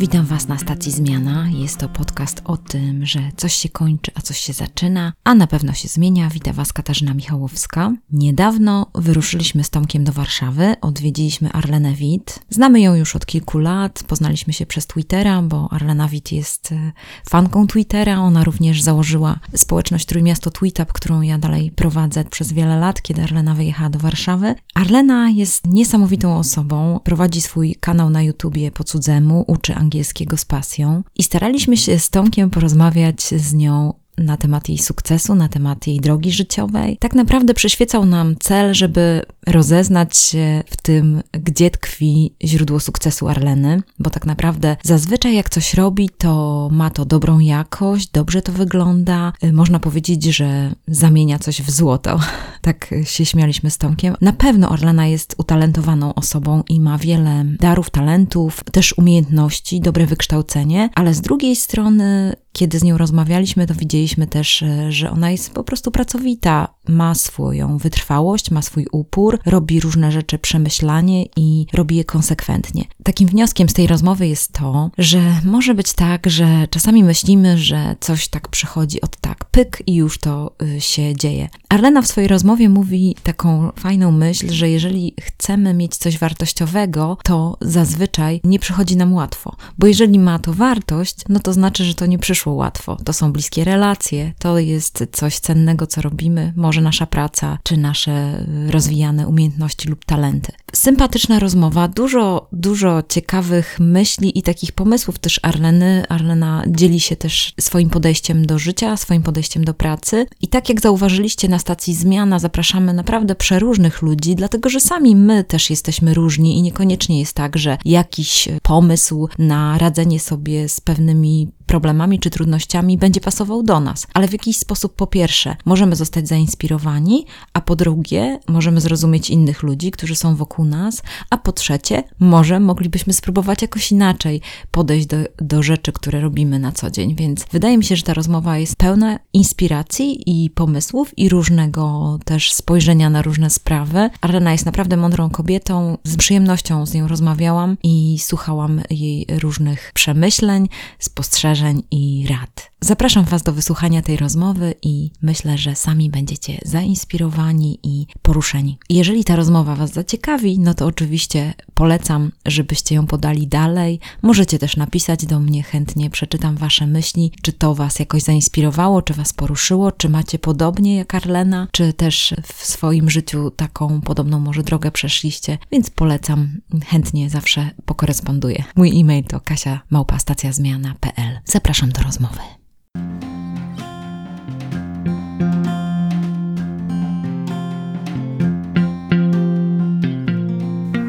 Witam Was na stacji Zmiana. Jest to podcast o tym, że coś się kończy, a coś się zaczyna, a na pewno się zmienia. Witam Was Katarzyna Michałowska. Niedawno wyruszyliśmy z Tomkiem do Warszawy, odwiedziliśmy Arlenę Witt. Znamy ją już od kilku lat, poznaliśmy się przez Twittera, bo Arlena Witt jest e, fanką Twittera. Ona również założyła społeczność Trójmiasto Tweetup, którą ja dalej prowadzę przez wiele lat, kiedy Arlena wyjechała do Warszawy. Arlena jest niesamowitą osobą, prowadzi swój kanał na YouTubie po cudzemu, uczy angielskiego z pasją i staraliśmy się z Tomkiem porozmawiać z nią na temat jej sukcesu, na temat jej drogi życiowej. Tak naprawdę przyświecał nam cel, żeby rozeznać się w tym, gdzie tkwi źródło sukcesu Arleny, bo tak naprawdę zazwyczaj jak coś robi, to ma to dobrą jakość, dobrze to wygląda. Można powiedzieć, że zamienia coś w złoto. Tak się śmialiśmy z Tomkiem. Na pewno Arlena jest utalentowaną osobą i ma wiele darów, talentów, też umiejętności, dobre wykształcenie, ale z drugiej strony kiedy z nią rozmawialiśmy, to widzieliśmy też, e, że ona jest po prostu pracowita, ma swoją wytrwałość, ma swój upór, robi różne rzeczy przemyślanie i robi je konsekwentnie. Takim wnioskiem z tej rozmowy jest to, że może być tak, że czasami myślimy, że coś tak przychodzi od tak, pyk i już to y, się dzieje. Arlena w swojej rozmowie mówi taką fajną myśl, że jeżeli chcemy mieć coś wartościowego, to zazwyczaj nie przychodzi nam łatwo, bo jeżeli ma to wartość, no to znaczy, że to nie przyszło łatwo. To są bliskie relacje, to jest coś cennego, co robimy, może nasza praca, czy nasze rozwijane umiejętności lub talenty. Sympatyczna rozmowa, dużo, dużo ciekawych myśli i takich pomysłów też Arleny. Arlena dzieli się też swoim podejściem do życia, swoim podejściem do pracy. I tak jak zauważyliście na stacji Zmiana, zapraszamy naprawdę przeróżnych ludzi, dlatego że sami my też jesteśmy różni i niekoniecznie jest tak, że jakiś pomysł na radzenie sobie z pewnymi problemami czy trudnościami będzie pasował do nas, ale w jakiś sposób po pierwsze możemy zostać zainspirowani, a po drugie możemy zrozumieć innych ludzi, którzy są wokół nas, a po trzecie może moglibyśmy spróbować jakoś inaczej podejść do, do rzeczy, które robimy na co dzień. Więc wydaje mi się, że ta rozmowa jest pełna inspiracji i pomysłów i różnego też spojrzenia na różne sprawy. Arlena jest naprawdę mądrą kobietą, z przyjemnością z nią rozmawiałam i słuchałam jej różnych przemyśleń, spostrzeżeń, spostrzeżeń i rad. Zapraszam Was do wysłuchania tej rozmowy i myślę, że sami będziecie zainspirowani i poruszeni. Jeżeli ta rozmowa Was zaciekawi, no to oczywiście polecam, żebyście ją podali dalej. Możecie też napisać do mnie, chętnie przeczytam Wasze myśli, czy to Was jakoś zainspirowało, czy Was poruszyło, czy macie podobnie jak Arlena, czy też w swoim życiu taką podobną może drogę przeszliście, więc polecam, chętnie zawsze pokoresponduję. Mój e-mail to kasiamałpastacjazmiana.pl. Zapraszam do rozmowy.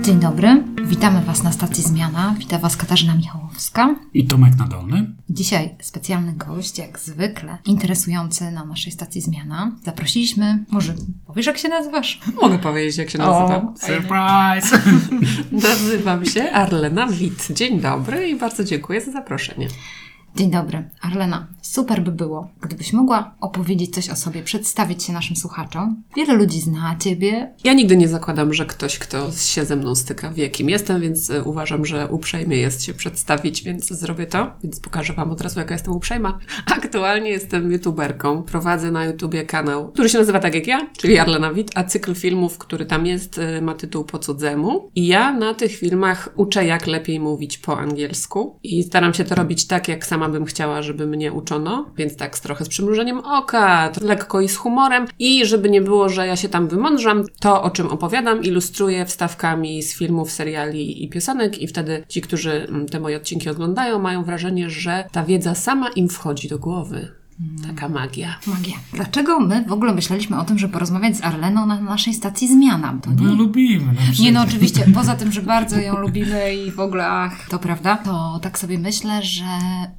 Dzień dobry, witamy Was na stacji Zmiana. Witam Was Katarzyna Michałowska i Tomek Nadolny. Dzisiaj specjalny gość, jak zwykle, interesujący na naszej stacji Zmiana. Zaprosiliśmy, może powiesz jak się nazywasz? Mogę powiedzieć jak się nazywam. O, surprise! Nazywam się Arlena Wit. Dzień dobry i bardzo dziękuję za zaproszenie. Dzień dobry, Arlena. Super by było, gdybyś mogła opowiedzieć coś o sobie, przedstawić się naszym słuchaczom. Wiele ludzi zna Ciebie. Ja nigdy nie zakładam, że ktoś, kto się ze mną styka, wie kim jestem, więc e, uważam, że uprzejmie jest się przedstawić, więc zrobię to. Więc pokażę Wam od razu, jaka jestem uprzejma. Aktualnie jestem youtuberką. Prowadzę na YouTubie kanał, który się nazywa tak jak ja, czyli Arlena Wit, a cykl filmów, który tam jest, e, ma tytuł Po cudzemu. I ja na tych filmach uczę, jak lepiej mówić po angielsku. I staram się to robić tak, jak sama bym chciała, żeby mnie więc tak trochę z przymrużeniem oka, lekko i z humorem i żeby nie było, że ja się tam wymądrzam, to o czym opowiadam ilustruję wstawkami z filmów, seriali i piosenek i wtedy ci, którzy mm, te moje odcinki oglądają, mają wrażenie, że ta wiedza sama im wchodzi do głowy. Taka magia. Magia. Dlaczego my w ogóle myśleliśmy o tym, żeby porozmawiać z Arleną na naszej stacji Zmiana? To nie... No lubimy. No nie no, oczywiście, poza tym, że bardzo ją lubimy i w ogóle, ach, to prawda, to tak sobie myślę, że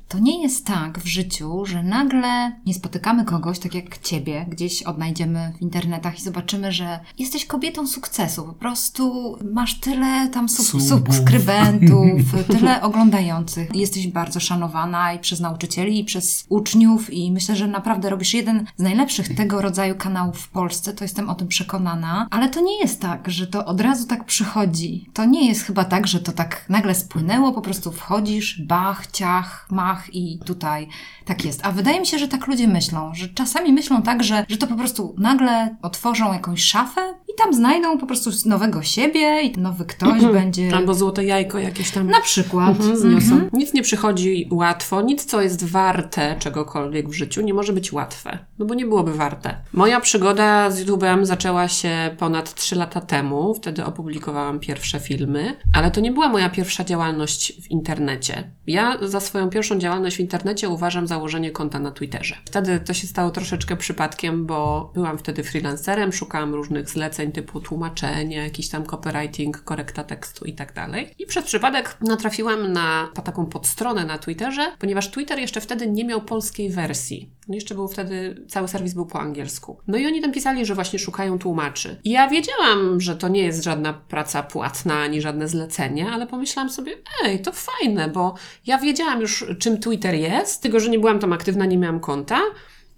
to nie jest tak w życiu, że nagle nie spotykamy kogoś, tak jak Ciebie, gdzieś odnajdziemy w internetach i zobaczymy, że jesteś kobietą sukcesu. Po prostu masz tyle tam sub subskrybentów, tyle oglądających. Jesteś bardzo szanowana i przez nauczycieli, i przez uczniów, i i myślę, że naprawdę robisz jeden z najlepszych tego rodzaju kanałów w Polsce, to jestem o tym przekonana, ale to nie jest tak, że to od razu tak przychodzi. To nie jest chyba tak, że to tak nagle spłynęło, po prostu wchodzisz, bach, ciach, mach i tutaj tak jest. A wydaje mi się, że tak ludzie myślą, że czasami myślą tak, że, że to po prostu nagle otworzą jakąś szafę i tam znajdą po prostu nowego siebie i nowy ktoś będzie... Albo złote jajko jakieś tam Na przykład. Mhm, zniosą. Nic nie przychodzi łatwo, nic co jest warte czegokolwiek w życiu nie może być łatwe, no bo nie byłoby warte. Moja przygoda z YouTube'em zaczęła się ponad 3 lata temu, wtedy opublikowałam pierwsze filmy, ale to nie była moja pierwsza działalność w internecie. Ja za swoją pierwszą działalność w internecie uważam założenie konta na Twitterze. Wtedy to się stało troszeczkę przypadkiem, bo byłam wtedy freelancerem, szukałam różnych zleceń typu tłumaczenie, jakiś tam copywriting, korekta tekstu i tak dalej. I przez przypadek natrafiłam na taką podstronę na Twitterze, ponieważ Twitter jeszcze wtedy nie miał polskiej wersji. No jeszcze był wtedy, cały serwis był po angielsku. No i oni tam pisali, że właśnie szukają tłumaczy. I ja wiedziałam, że to nie jest żadna praca płatna, ani żadne zlecenie, ale pomyślałam sobie, ej, to fajne, bo ja wiedziałam już, czym Twitter jest, tylko że nie byłam tam aktywna, nie miałam konta,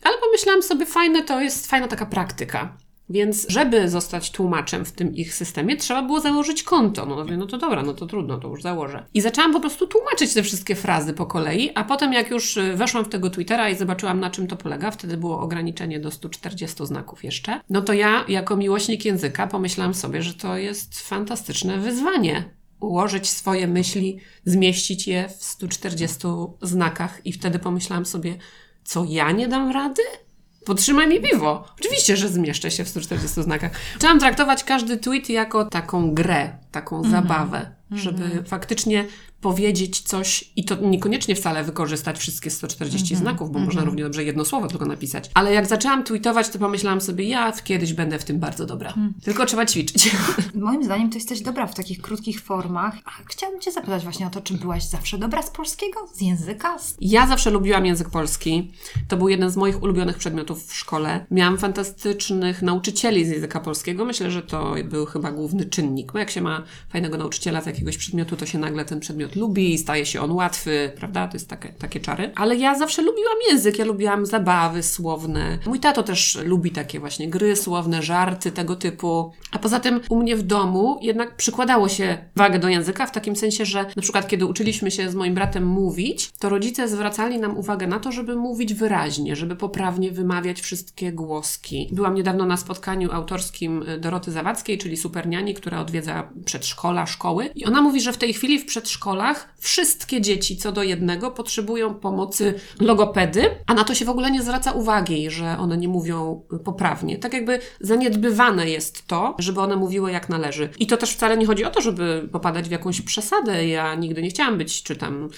ale pomyślałam sobie, fajne to jest, fajna taka praktyka. Więc żeby zostać tłumaczem w tym ich systemie, trzeba było założyć konto. No, no to dobra, no to trudno, to już założę. I zaczęłam po prostu tłumaczyć te wszystkie frazy po kolei, a potem jak już y, weszłam w tego Twittera i zobaczyłam na czym to polega, wtedy było ograniczenie do 140 znaków jeszcze, no to ja jako miłośnik języka pomyślałam sobie, że to jest fantastyczne wyzwanie. Ułożyć swoje myśli, zmieścić je w 140 znakach i wtedy pomyślałam sobie, co ja nie dam rady? Podtrzymaj mi piwo. Oczywiście, że zmieszczę się w 140 znakach. Chciałam traktować każdy tweet jako taką grę, taką zabawę, żeby faktycznie powiedzieć coś i to niekoniecznie wcale wykorzystać wszystkie 140 znaków, bo można równie dobrze jedno słowo tylko napisać. Ale jak zaczęłam tweetować, to pomyślałam sobie, ja kiedyś będę w tym bardzo dobra. Tylko trzeba ćwiczyć. Moim zdaniem to jesteś dobra w takich krótkich formach. A chciałabym Cię zapytać właśnie o to, czy byłaś zawsze dobra z polskiego? Z języka? Ja zawsze lubiłam język polski. To był jeden z moich ulubionych przedmiotów w szkole. Miałam fantastycznych nauczycieli z języka polskiego. Myślę, że to był chyba główny czynnik. Bo jak się ma fajnego nauczyciela z jakiegoś przedmiotu, to się nagle ten przedmiot lubi i staje się on łatwy, prawda? To jest takie, takie czary. Ale ja zawsze lubiłam język. Ja lubiłam zabawy słowne. Mój tato też lubi takie właśnie gry słowne, żarty tego typu. A poza tym u mnie w domu jednak przykładało się wagę do języka w takim sensie, że na przykład kiedy uczyliśmy się z moim bratem mówić, to rodzice zwracali nam uwagę na to, żeby mówić wyraźnie, żeby poprawnie wymawiać wszystkie głoski. Byłam niedawno na spotkaniu autorskim Doroty Zawadzkiej, czyli superniani, która odwiedza przedszkola, szkoły i ona mówi, że w tej chwili w wszystkie dzieci co do jednego potrzebują pomocy logopedy, a na to się w ogóle nie zwraca uwagi, że one nie mówią poprawnie. Tak jakby zaniedbywane jest to, żeby one mówiły jak należy. I to też wcale nie chodzi o to, żeby popadać w jakąś przesadę. Ja nigdy nie chciałam być czy tam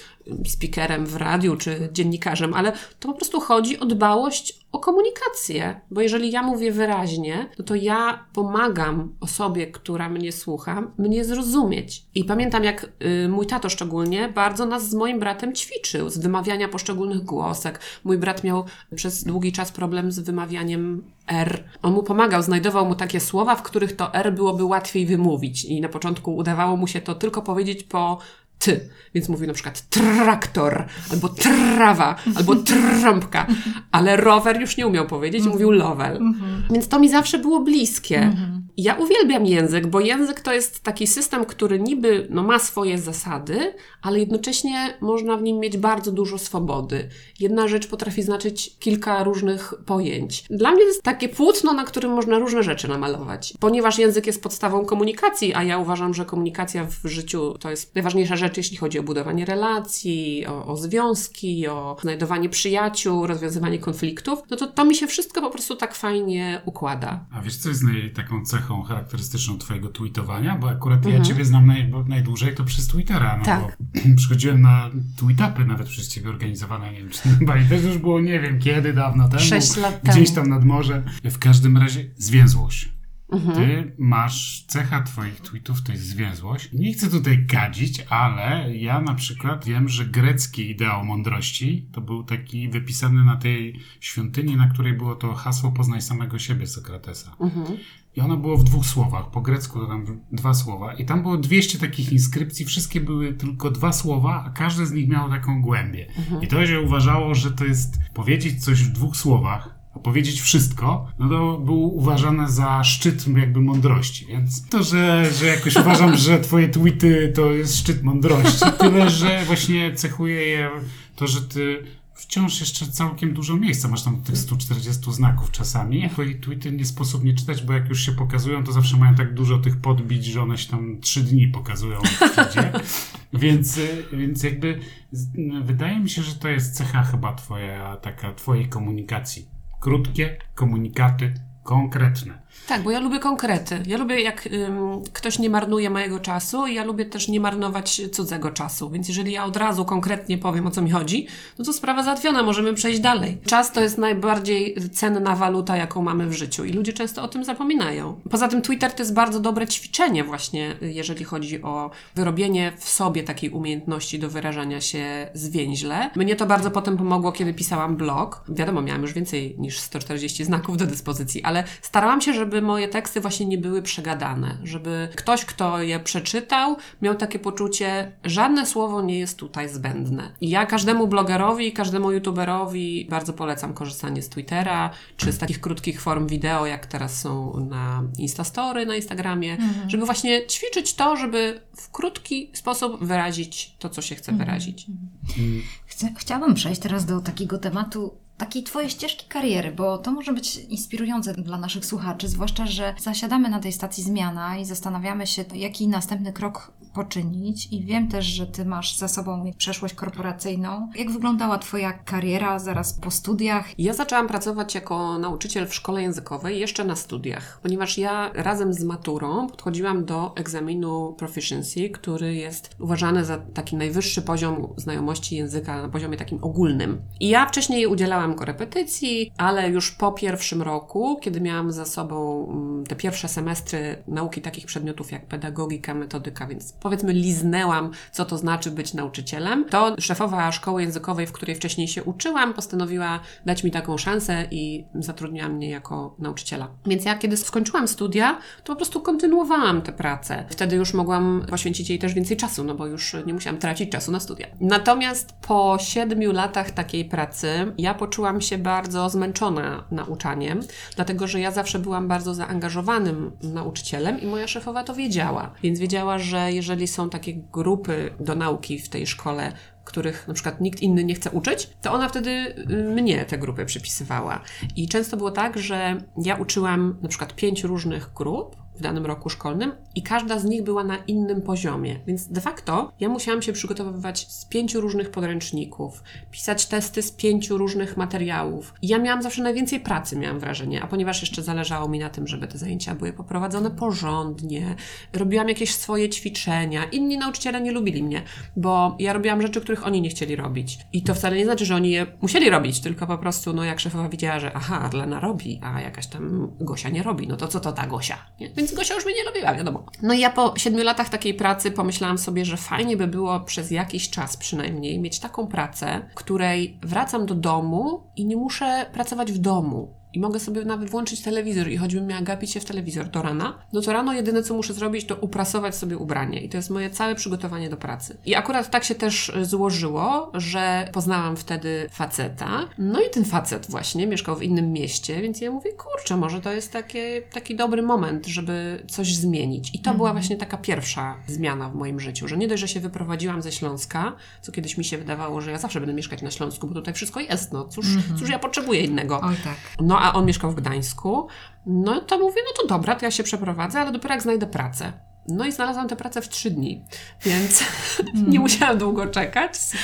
speakerem w radiu, czy dziennikarzem, ale to po prostu chodzi o dbałość o komunikację, bo jeżeli ja mówię wyraźnie, no to ja pomagam osobie, która mnie słucha, mnie zrozumieć. I pamiętam, jak y, mój tato szczególnie bardzo nas z moim bratem ćwiczył, z wymawiania poszczególnych głosek. Mój brat miał przez długi czas problem z wymawianiem R. On mu pomagał, znajdował mu takie słowa, w których to R byłoby łatwiej wymówić. I na początku udawało mu się to tylko powiedzieć po ty. Więc mówił na przykład traktor, albo trawa, albo trąbka, ale rower już nie umiał powiedzieć, mówił lowel. Więc to mi zawsze było bliskie. Ja uwielbiam język, bo język to jest taki system, który niby no, ma swoje zasady, ale jednocześnie można w nim mieć bardzo dużo swobody. Jedna rzecz potrafi znaczyć kilka różnych pojęć. Dla mnie to jest takie płótno, na którym można różne rzeczy namalować. Ponieważ język jest podstawą komunikacji, a ja uważam, że komunikacja w życiu to jest najważniejsza rzecz, jeśli chodzi o budowanie relacji, o, o związki, o znajdowanie przyjaciół, rozwiązywanie konfliktów, no to to mi się wszystko po prostu tak fajnie układa. A wiesz, co jest taką cechą charakterystyczną twojego tweetowania? Bo akurat ja ciebie znam naj, najdłużej to przez Twittera, no Tak. bo przychodziłem na tweetupy nawet przez ciebie organizowane, nie wiem, czy to już było nie wiem kiedy, dawno temu. Sześć lat Gdzieś temu. tam nad morze. W każdym razie zwięzłość. Ty masz cecha twoich tweetów, to jest zwięzłość. Nie chcę tutaj gadzić, ale ja na przykład wiem, że grecki ideał mądrości to był taki wypisany na tej świątyni, na której było to hasło poznaj samego siebie Sokratesa. I ono było w dwóch słowach. Po grecku to tam dwa słowa. I tam było 200 takich inskrypcji. Wszystkie były tylko dwa słowa, a każde z nich miało taką głębię. I to się uważało, że to jest powiedzieć coś w dwóch słowach, a powiedzieć wszystko, no to było uważane za szczyt jakby mądrości. Więc to, że, że jakoś uważam, że twoje tweety to jest szczyt mądrości, tyle, że właśnie cechuje je to, że ty wciąż jeszcze całkiem dużo miejsca. Masz tam tych 140 znaków czasami. Twoje tweety nie sposób nie czytać, bo jak już się pokazują, to zawsze mają tak dużo tych podbić, że one się tam trzy dni pokazują więc, y, więc jakby wydaje mi się, że to jest cecha chyba twoja, taka twojej komunikacji. Krótkie komunikaty, konkretne. Tak, bo ja lubię konkrety. Ja lubię, jak ym, ktoś nie marnuje mojego czasu i ja lubię też nie marnować cudzego czasu. Więc jeżeli ja od razu konkretnie powiem, o co mi chodzi, no to sprawa załatwiona, możemy przejść dalej. Czas to jest najbardziej cenna waluta, jaką mamy w życiu i ludzie często o tym zapominają. Poza tym Twitter to jest bardzo dobre ćwiczenie właśnie, jeżeli chodzi o wyrobienie w sobie takiej umiejętności do wyrażania się zwięźle. Mnie to bardzo potem pomogło, kiedy pisałam blog. Wiadomo, miałam już więcej niż 140 znaków do dyspozycji, ale starałam się, żeby moje teksty właśnie nie były przegadane, żeby ktoś, kto je przeczytał, miał takie poczucie, żadne słowo nie jest tutaj zbędne. I ja każdemu blogerowi, każdemu youtuberowi bardzo polecam korzystanie z Twittera, czy z takich krótkich form wideo, jak teraz są na Instastory, na Instagramie, żeby właśnie ćwiczyć to, żeby w krótki sposób wyrazić to, co się chce wyrazić. Chcę, chciałabym przejść teraz do takiego tematu, takiej Twojej ścieżki kariery, bo to może być inspirujące dla naszych słuchaczy, zwłaszcza, że zasiadamy na tej stacji zmiana i zastanawiamy się, jaki następny krok poczynić. I wiem też, że Ty masz za sobą przeszłość korporacyjną. Jak wyglądała Twoja kariera zaraz po studiach? Ja zaczęłam pracować jako nauczyciel w szkole językowej jeszcze na studiach, ponieważ ja razem z maturą podchodziłam do egzaminu proficiency, który jest uważany za taki najwyższy poziom znajomości języka na poziomie takim ogólnym. I ja wcześniej udzielałam korepetycji, ale już po pierwszym roku, kiedy miałam za sobą mm, te pierwsze semestry nauki takich przedmiotów jak pedagogika, metodyka, więc powiedzmy liznęłam, co to znaczy być nauczycielem, to szefowa szkoły językowej, w której wcześniej się uczyłam, postanowiła dać mi taką szansę i zatrudniła mnie jako nauczyciela. Więc ja, kiedy skończyłam studia, to po prostu kontynuowałam tę pracę. Wtedy już mogłam poświęcić jej też więcej czasu, no bo już nie musiałam tracić czasu na studia. Natomiast po siedmiu latach takiej pracy, ja poczułam się bardzo zmęczona nauczaniem, dlatego że ja zawsze byłam bardzo zaangażowanym nauczycielem i moja szefowa to wiedziała. Więc wiedziała, że jeżeli są takie grupy do nauki w tej szkole, których na przykład nikt inny nie chce uczyć, to ona wtedy y, mnie te grupy przypisywała. I często było tak, że ja uczyłam na przykład pięć różnych grup w danym roku szkolnym i każda z nich była na innym poziomie. Więc de facto ja musiałam się przygotowywać z pięciu różnych podręczników, pisać testy z pięciu różnych materiałów. I ja miałam zawsze najwięcej pracy, miałam wrażenie, a ponieważ jeszcze zależało mi na tym, żeby te zajęcia były poprowadzone porządnie, robiłam jakieś swoje ćwiczenia. Inni nauczyciele nie lubili mnie, bo ja robiłam rzeczy, których oni nie chcieli robić. I to wcale nie znaczy, że oni je musieli robić, tylko po prostu, no jak szefowa widziała, że aha, Lena robi, a jakaś tam Gosia nie robi, no to co to ta Gosia? Nie? Więc Gosia już mnie nie lubiła, wiadomo. No i ja po siedmiu latach takiej pracy pomyślałam sobie, że fajnie by było przez jakiś czas przynajmniej mieć taką pracę, której wracam do domu i nie muszę pracować w domu. I mogę sobie nawet włączyć telewizor i choćbym miała gapić się w telewizor do rana, no to rano jedyne co muszę zrobić to uprasować sobie ubranie i to jest moje całe przygotowanie do pracy. I akurat tak się też y, złożyło, że poznałam wtedy faceta, no i ten facet właśnie mieszkał w innym mieście, więc ja mówię, kurczę, może to jest takie, taki dobry moment, żeby coś zmienić. I to była właśnie taka pierwsza zmiana w moim życiu, że nie dość, że się wyprowadziłam ze Śląska, co kiedyś mi się wydawało, że ja zawsze będę mieszkać na Śląsku, bo tutaj wszystko jest, no cóż, cóż ja potrzebuję innego. Oj tak. No a on mieszkał w Gdańsku. No to mówię, no to dobra, to ja się przeprowadzę, ale dopiero jak znajdę pracę. No i znalazłam tę pracę w trzy dni, więc nie musiałam długo czekać. Super.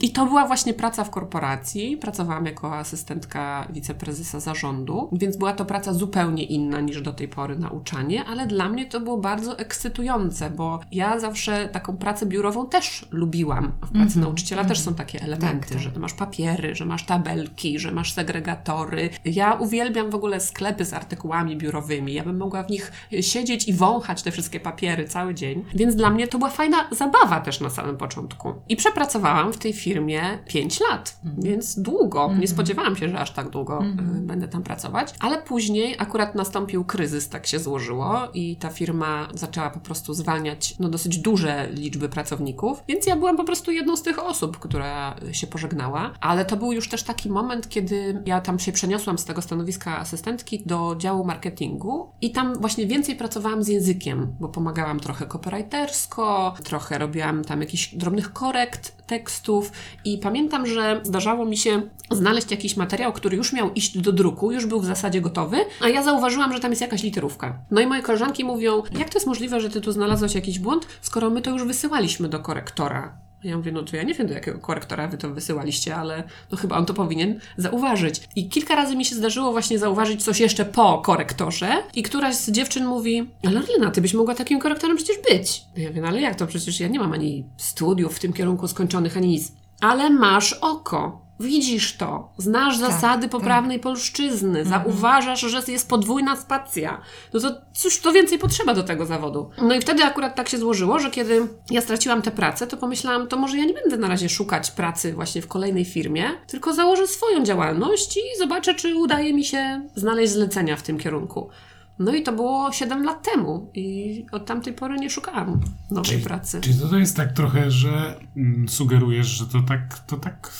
I to była właśnie praca w korporacji. Pracowałam jako asystentka wiceprezesa zarządu, więc była to praca zupełnie inna niż do tej pory nauczanie, ale dla mnie to było bardzo ekscytujące, bo ja zawsze taką pracę biurową też lubiłam. W pracy nauczyciela też są takie elementy, Tak, tak. że masz papiery, że masz tabelki, że masz segregatory. Ja uwielbiam w ogóle sklepy z artykułami biurowymi. Ja bym mogła w nich siedzieć i wąchać te wszystkie papiery cały dzień. Więc dla mnie to była fajna zabawa też na samym początku. I przepracowałam w tej firmie 5 lat, więc długo. Nie spodziewałam się, że aż tak długo y, będę tam pracować. Ale później akurat nastąpił kryzys, tak się złożyło i ta firma zaczęła po prostu zwalniać no, dosyć duże liczby pracowników, więc ja byłam po prostu jedną z tych osób, która się pożegnała. Ale to był już też taki moment, kiedy ja tam się przeniosłam z tego stanowiska asystentki do działu marketingu i tam właśnie więcej pracowałam z językiem, bo pomagałam trochę copywritersko, trochę robiłam tam jakichś drobnych korekt tekstów i pamiętam, że zdarzało mi się znaleźć jakiś materiał, który już miał iść do druku, już był w zasadzie gotowy, a ja zauważyłam, że tam jest jakaś literówka. No i moje koleżanki mówią, jak to jest możliwe, że ty tu znalazłaś jakiś błąd, skoro my to już wysyłaliśmy do korektora. Ja mówię, no to ja nie wiem, do jakiego korektora wy to wysyłaliście, ale no chyba on to powinien zauważyć. I kilka razy mi się zdarzyło właśnie zauważyć coś jeszcze po korektorze i któraś z dziewczyn mówi, ale Lena, ty byś mogła takim korektorem przecież być. Ja wiem, no ale jak to? Przecież ja nie mam ani studiów w tym kierunku skończonych, ani nic. Ale masz oko. Widzisz to, znasz zasady poprawnej polszczyzny, zauważasz, że jest podwójna spacja. No to cóż, to więcej potrzeba do tego zawodu. No i wtedy akurat tak się złożyło, że kiedy ja straciłam tę pracę, to pomyślałam, to może ja nie będę na razie szukać pracy właśnie w kolejnej firmie, tylko założę swoją działalność i zobaczę, czy udaje mi się znaleźć zlecenia w tym kierunku. No i to było 7 lat temu i od tamtej pory nie szukałam nowej pracy. Czyli to, to jest tak trochę, że mm, sugerujesz, że to tak, to tak,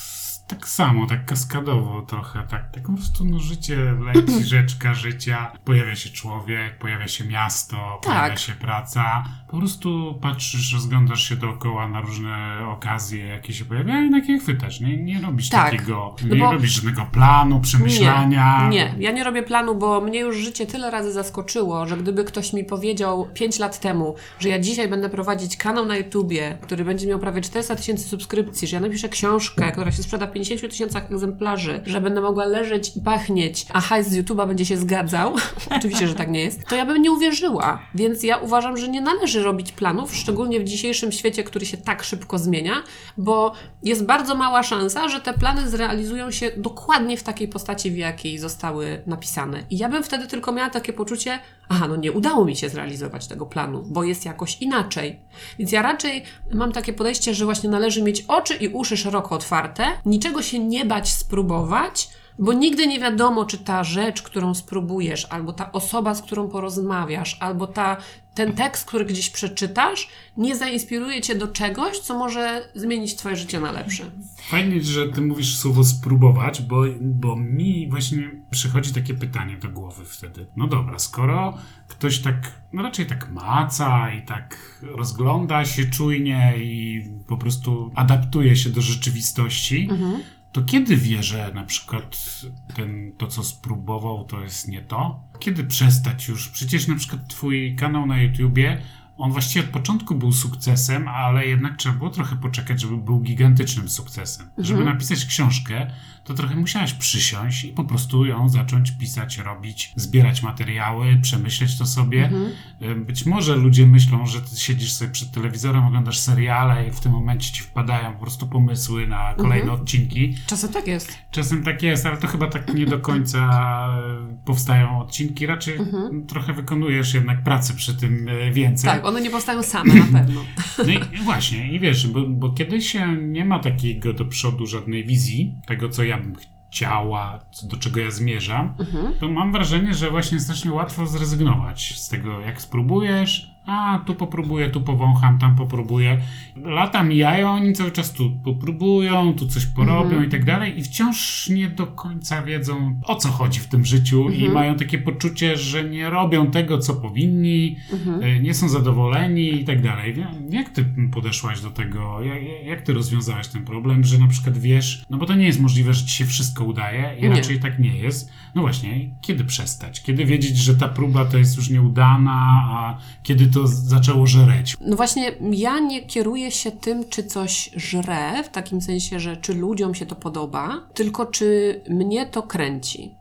tak samo, tak kaskadowo trochę, tak, tak po prostu no, życie leci, rzeczka życia, pojawia się człowiek, pojawia się miasto, pojawia Tak. się praca, po prostu patrzysz, rozglądasz się dookoła na różne okazje, jakie się pojawiają i na jakie chwytasz, nie, nie robisz Tak. takiego, No nie robisz żadnego planu, przemyślania. Nie, nie, ja nie robię planu, bo mnie już życie tyle razy zaskoczyło, że gdyby ktoś mi powiedział 5 lat temu, że ja dzisiaj będę prowadzić kanał na YouTubie, który będzie miał prawie 400 tysięcy subskrypcji, że ja napiszę książkę, która się sprzeda w 50 tysiącach egzemplarzy, że będę mogła leżeć i pachnieć, a hajs z YouTuba będzie się zgadzał, oczywiście, że tak nie jest, to ja bym nie uwierzyła. Więc ja uważam, że nie należy robić planów, szczególnie w dzisiejszym świecie, który się tak szybko zmienia, bo jest bardzo mała szansa, że te plany zrealizują się dokładnie w takiej postaci, w jakiej zostały napisane. I ja bym wtedy tylko miała takie poczucie, aha, no nie udało mi się zrealizować tego planu, bo jest jakoś inaczej. Więc ja raczej mam takie podejście, że właśnie należy mieć oczy i uszy szeroko otwarte, niczego się nie bać spróbować, bo nigdy nie wiadomo, czy ta rzecz, którą spróbujesz, albo ta osoba, z którą porozmawiasz, albo ta, ten tekst, który gdzieś przeczytasz, nie zainspiruje cię do czegoś, co może zmienić twoje życie na lepsze. Fajnie, że ty mówisz słowo spróbować, bo, bo mi właśnie przychodzi takie pytanie do głowy wtedy. No dobra, skoro ktoś tak, no raczej tak maca i tak rozgląda się czujnie i po prostu adaptuje się do rzeczywistości, to kiedy wie, że na przykład ten, to, co spróbował, to jest nie to? Kiedy przestać już? Przecież na przykład twój kanał na YouTubie on właściwie od początku był sukcesem, ale jednak trzeba było trochę poczekać, żeby był gigantycznym sukcesem. Żeby napisać książkę, to trochę musiałaś przysiąść i po prostu ją zacząć pisać, robić, zbierać materiały, przemyśleć to sobie. Ym, Być może ludzie myślą, że ty siedzisz sobie przed telewizorem, oglądasz seriale i w tym momencie ci wpadają po prostu pomysły na kolejne odcinki. Czasem tak jest. Czasem tak jest, ale to chyba tak nie do końca e, powstają odcinki. Raczej trochę wykonujesz jednak pracy przy tym e, więcej. Tak, one nie powstają same na pewno. No i właśnie, i wiesz, bo, bo kiedy się nie ma takiego do przodu żadnej wizji, tego co ja bym chciała, do czego ja zmierzam, to mam wrażenie, że właśnie strasznie łatwo zrezygnować z tego, jak spróbujesz, a tu popróbuję, tu powącham, tam popróbuję. Lata mijają, oni cały czas tu popróbują, tu coś porobią i tak dalej i wciąż nie do końca wiedzą, o co chodzi w tym życiu i mają takie poczucie, że nie robią tego, co powinni, y, nie są zadowoleni i tak dalej. Jak ty podeszłaś do tego? Jak, jak ty rozwiązałaś ten problem, że na przykład wiesz, no bo to nie jest możliwe, że ci się wszystko udaje i Nie. raczej tak nie jest. No właśnie, kiedy przestać? Kiedy wiedzieć, że ta próba to jest już nieudana, a kiedy to to zaczęło żreć? No właśnie, ja nie kieruję się tym, czy coś żre, w takim sensie, że czy ludziom się to podoba, tylko czy mnie to kręci.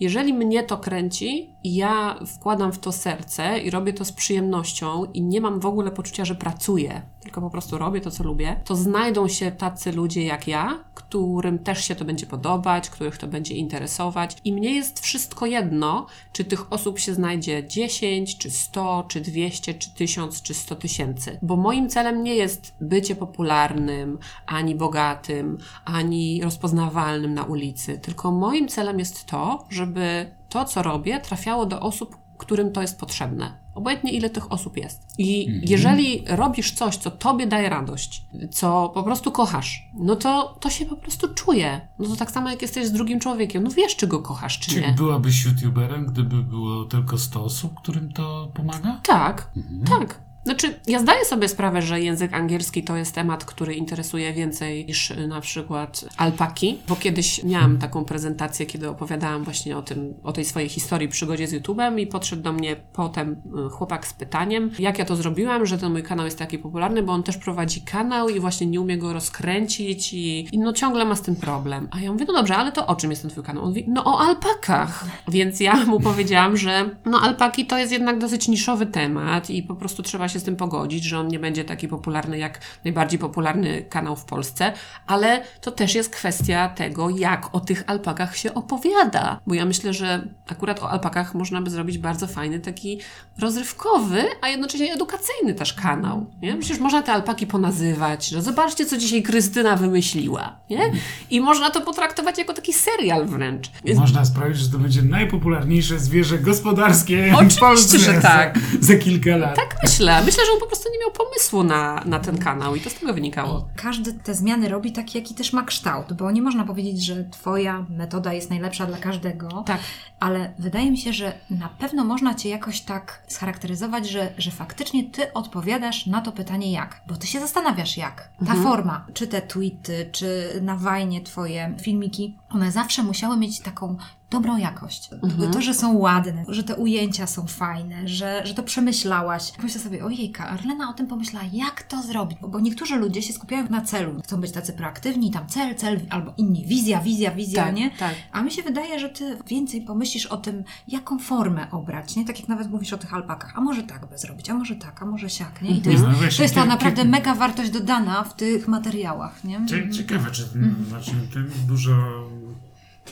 Jeżeli mnie to kręci ja wkładam w to serce i robię to z przyjemnością i nie mam w ogóle poczucia, że pracuję, tylko po prostu robię to, co lubię, to znajdą się tacy ludzie jak ja, którym też się to będzie podobać, których to będzie interesować. I mnie jest wszystko jedno, czy tych osób się znajdzie 10, czy 100, czy 200, czy 1000, czy 100 tysięcy. Bo moim celem nie jest bycie popularnym, ani bogatym, ani rozpoznawalnym na ulicy, tylko moim celem jest to, żeby to, co robię, trafiało do osób, którym to jest potrzebne. Obojętnie ile tych osób jest. I jeżeli robisz coś, co tobie daje radość, co po prostu kochasz, no to to się po prostu czuje. No to tak samo jak jesteś z drugim człowiekiem. No wiesz, czy go kochasz, czy Czy nie. byłabyś youtuberem, gdyby było tylko 100 osób, którym to pomaga? Tak, tak. Znaczy, ja zdaję sobie sprawę, że język angielski to jest temat, który interesuje więcej niż y, na przykład alpaki, bo kiedyś miałam taką prezentację, kiedy opowiadałam właśnie o tym, o tej swojej historii, przygodzie z YouTube'em i podszedł do mnie potem y, chłopak z pytaniem, jak ja to zrobiłam, że ten mój kanał jest taki popularny, bo on też prowadzi kanał i właśnie nie umie go rozkręcić i, i no ciągle ma z tym problem. A ja mówię, no dobrze, ale to o czym jest ten twój kanał? On mówi, no o alpakach. Więc ja mu powiedziałam, że no alpaki to jest jednak dosyć niszowy temat i po prostu trzeba się z tym pogodzić, że on nie będzie taki popularny jak najbardziej popularny kanał w Polsce, ale to też jest kwestia tego, jak o tych alpakach się opowiada. Bo ja myślę, że akurat o alpakach można by zrobić bardzo fajny, taki rozrywkowy, a jednocześnie edukacyjny też kanał. Nie? Przecież można te alpaki ponazywać, że zobaczcie, co dzisiaj Krystyna wymyśliła. Nie? I można to potraktować jako taki serial wręcz. Można sprawić, że to będzie najpopularniejsze zwierzę gospodarskie Oczywiście, w Polsce że za, tak. za kilka lat. tak myślę. Myślę, że on po prostu nie miał pomysłu na, na ten kanał i to z tego wynikało. Każdy te zmiany robi taki, jaki też ma kształt, bo nie można powiedzieć, że Twoja metoda jest najlepsza dla każdego. Tak. Ale wydaje mi się, że na pewno można Cię jakoś tak scharakteryzować, że, że faktycznie Ty odpowiadasz na to pytanie jak. Bo Ty się zastanawiasz jak. Ta forma, czy te tweety, czy na wajnie Twoje filmiki, one zawsze musiały mieć taką dobrą jakość. To, że są ładne, że te ujęcia są fajne, że, że to przemyślałaś. Myślę sobie, ojejka, Arlena o tym pomyślała, jak to zrobić? Bo, bo niektórzy ludzie się skupiają na celu. Chcą być tacy proaktywni, tam cel, cel, albo inni, wizja, wizja, wizja, Tak, nie? tak. A mi się wydaje, że ty więcej pomyślisz o tym, jaką formę obrać, nie? Tak jak nawet mówisz o tych alpakach. A może tak by zrobić, a może tak, a może siak, nie? I to jest, No to jest ta naprawdę mega wartość dodana w tych materiałach, nie? Cie- Ciekawe, czy Mhm. znaczy, ty dużo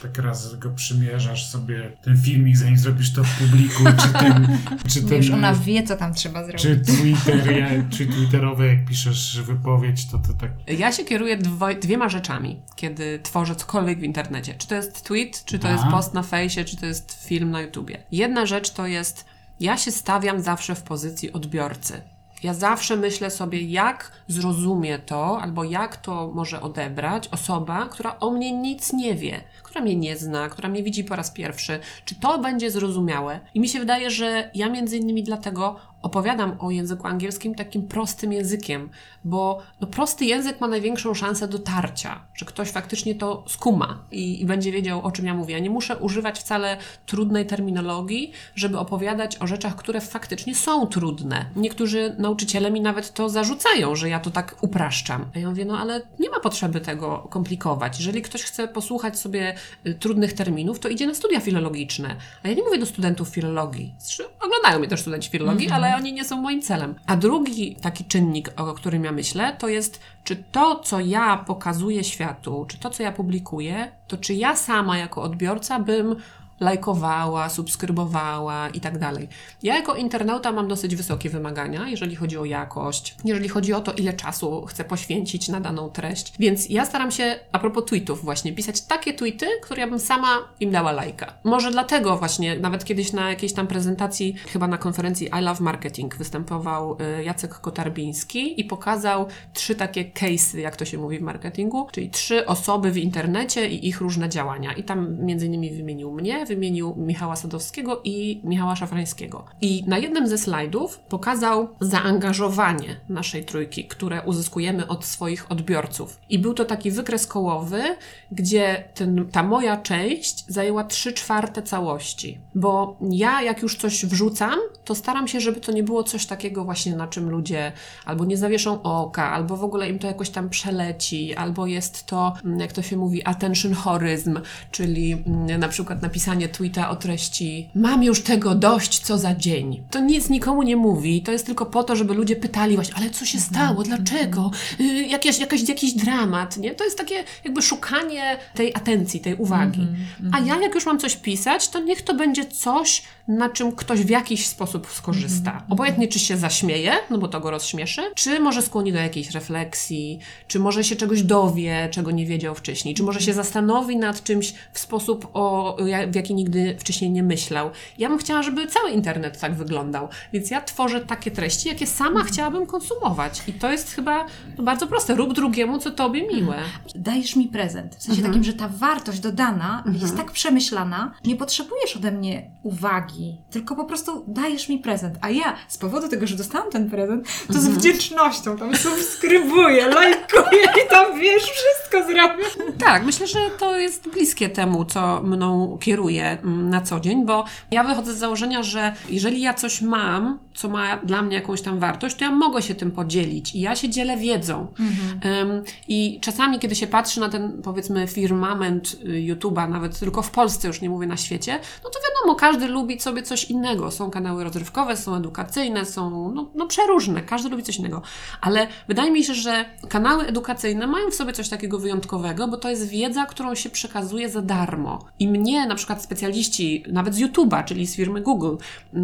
tak raz go przymierzasz sobie ten filmik, zanim zrobisz to w publiku, czy ten, czy ten, Wiesz, ona wie, co tam trzeba zrobić. czy Twitter, ja, czy twitterowe, jak piszesz wypowiedź, to to tak Ja się kieruję dwo- dwiema rzeczami, kiedy tworzę cokolwiek w internecie. Czy to jest tweet, czy to Aha. jest post na fejsie, czy to jest film na YouTubie. Jedna rzecz to jest, ja się stawiam zawsze w pozycji odbiorcy. Ja zawsze myślę sobie, jak zrozumie to, albo jak to może odebrać osoba, która o mnie nic nie wie, która mnie nie zna, która mnie widzi po raz pierwszy. Czy to będzie zrozumiałe? I mi się wydaje, że ja między innymi dlatego opowiadam o języku angielskim takim prostym językiem, bo no, prosty język ma największą szansę dotarcia, że ktoś faktycznie to skuma i, i będzie wiedział, o czym ja mówię. Ja nie muszę używać wcale trudnej terminologii, żeby opowiadać o rzeczach, które faktycznie są trudne. Niektórzy nauczyciele mi nawet to zarzucają, że ja to tak upraszczam. A ja mówię, no ale nie ma potrzeby tego komplikować. Jeżeli ktoś chce posłuchać sobie y, trudnych terminów, to idzie na studia filologiczne. A ja nie mówię do studentów filologii. Zresztą oglądają mnie też studenci filologii, ale oni nie są moim celem. A drugi taki czynnik, o którym ja myślę, to jest, czy to, co ja pokazuję światu, czy to, co ja publikuję, to czy ja sama jako odbiorca bym lajkowała, subskrybowała i tak dalej. Ja jako internauta mam dosyć wysokie wymagania, jeżeli chodzi o jakość, jeżeli chodzi o to, ile czasu chcę poświęcić na daną treść. Więc ja staram się, a propos tweetów właśnie, pisać takie tweety, które ja bym sama im dała lajka. Może dlatego właśnie, nawet kiedyś na jakiejś tam prezentacji, chyba na konferencji I Love Marketing występował y, Jacek Kotarbiński i pokazał trzy takie case'y, jak to się mówi w marketingu, czyli trzy osoby w internecie i ich różne działania. I tam między innymi wymienił mnie, wymienił Michała Sadowskiego i Michała Szafrańskiego. I na jednym ze slajdów pokazał zaangażowanie naszej trójki, które uzyskujemy od swoich odbiorców. I był to taki wykres kołowy, gdzie ten, ta moja część zajęła trzy czwarte całości. Bo ja, jak już coś wrzucam, to staram się, żeby to nie było coś takiego właśnie, na czym ludzie albo nie zawieszą oka, albo w ogóle im to jakoś tam przeleci, albo jest to, jak to się mówi, attention horyzm, czyli mm, na przykład napisanie tweeta o treści mam już tego dość, co za dzień. To nic nikomu nie mówi, to jest tylko po to, żeby ludzie pytali właśnie, ale co się stało, dlaczego, y, jakiś, jakiś, jakiś dramat, nie? To jest takie jakby szukanie tej atencji, tej uwagi. A ja jak już mam coś pisać, to niech to będzie coś, na czym ktoś w jakiś sposób skorzysta. Obojętnie, czy się zaśmieje, no bo to go rozśmieszy, czy może skłoni do jakiejś refleksji, czy może się czegoś dowie, czego nie wiedział wcześniej, czy może się zastanowi nad czymś w sposób, o, w jaki nigdy wcześniej nie myślał. Ja bym chciała, żeby cały internet tak wyglądał, więc ja tworzę takie treści, jakie sama chciałabym konsumować. I to jest chyba no, bardzo proste. Rób drugiemu, co tobie miłe. Dajesz mi prezent. W sensie Mhm. takim, że ta wartość dodana jest tak przemyślana, nie potrzebujesz ode mnie uwagi, tylko po prostu dajesz mi prezent. A ja z powodu tego, że dostałam ten prezent, to Mhm. z wdzięcznością tam subskrybuję, lajkuję i tam wiesz, wszystko zrobię. Tak, myślę, że to jest bliskie temu, co mną kieruje mm, na co dzień, bo ja wychodzę z założenia, że jeżeli ja coś mam, co ma dla mnie jakąś tam wartość, to ja mogę się tym podzielić i ja się dzielę wiedzą. Em, I czasami, kiedy się patrzy na ten, powiedzmy, firmament y, YouTube'a, nawet tylko w Polsce, już nie mówię na świecie, no to wiadomo, każdy lubi sobie coś innego. Są kanały rozrywkowe, są edukacyjne, są no, no przeróżne, każdy lubi coś innego. Ale wydaje mi się, że kanały edukacyjne mają w sobie coś takiego wyjątkowego, bo to jest wiedza, którą się przekazuje za darmo. I mnie, na przykład specjaliści, nawet z YouTube'a, czyli z firmy Google,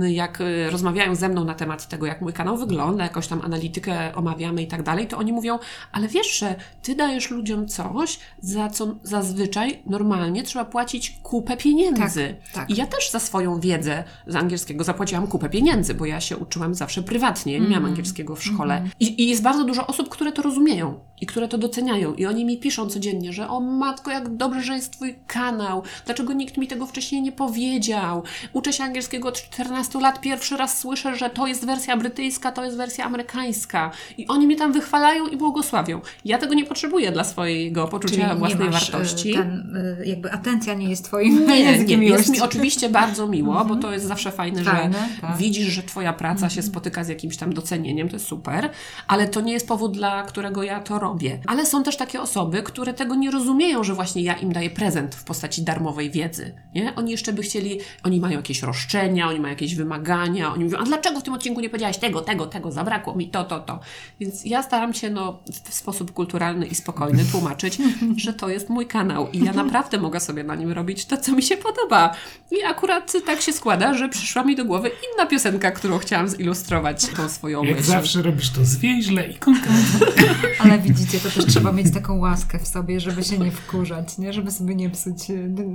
jak y, rozmawiają ze mną na temat tego, jak mój kanał wygląda, jakąś tam analitykę omawiamy i tak dalej, to oni mówią, ale wiesz, że ty dajesz ludziom coś, za co zazwyczaj normalnie trzeba płacić kupę pieniędzy. Tak, tak. I ja też za swoją wiedzę z angielskiego zapłaciłam kupę pieniędzy, bo ja się uczyłam zawsze prywatnie, nie miałam angielskiego w szkole. I, I jest bardzo dużo osób, które to rozumieją i które to doceniają. I oni mi piszą codziennie, że o matko, jak dobrze, że jest twój kanał, dlaczego nikt mi tego wcześniej nie powiedział. Uczę się angielskiego od 14 lat, pierwszy raz słyszę, że to jest wersja brytyjska, to jest wersja amerykańska. I oni mnie tam wychwalają i błogosławią. Ja tego nie potrzebuję dla swojego poczucia własnej masz, e, wartości. Ten, e, jakby atencja nie jest twoim Nie, nie, językiem jest miłości. mi oczywiście bardzo miło, bo to jest zawsze fajne, Fajne, że tak. widzisz, że twoja praca się spotyka z jakimś tam docenieniem, to jest super, ale to nie jest powód, dla którego ja to robię. Ale są też takie osoby, które tego nie rozumieją, że właśnie ja im daję prezent w postaci darmowej wiedzy, nie? Oni jeszcze by chcieli, oni mają jakieś roszczenia, oni mają jakieś wymagania, oni mówią, a dlaczego w tym odcinku nie powiedziałaś tego, tego, tego, zabrakło mi to, to, to. Więc ja staram się, no, w sposób kulturalny i spokojny tłumaczyć, że to jest mój kanał i ja naprawdę mogę sobie na nim robić to, co mi się podoba. I akurat tak się składa, że przyszła mi do głowy inna piosenka, którą chciałam zilustrować tą swoją Jak myśl. zawsze robisz to zwięźle i konkretnie. Ale widzicie, to też trzeba mieć taką łaskę w sobie, żeby się nie wkurzać, nie? Żeby sobie nie psuć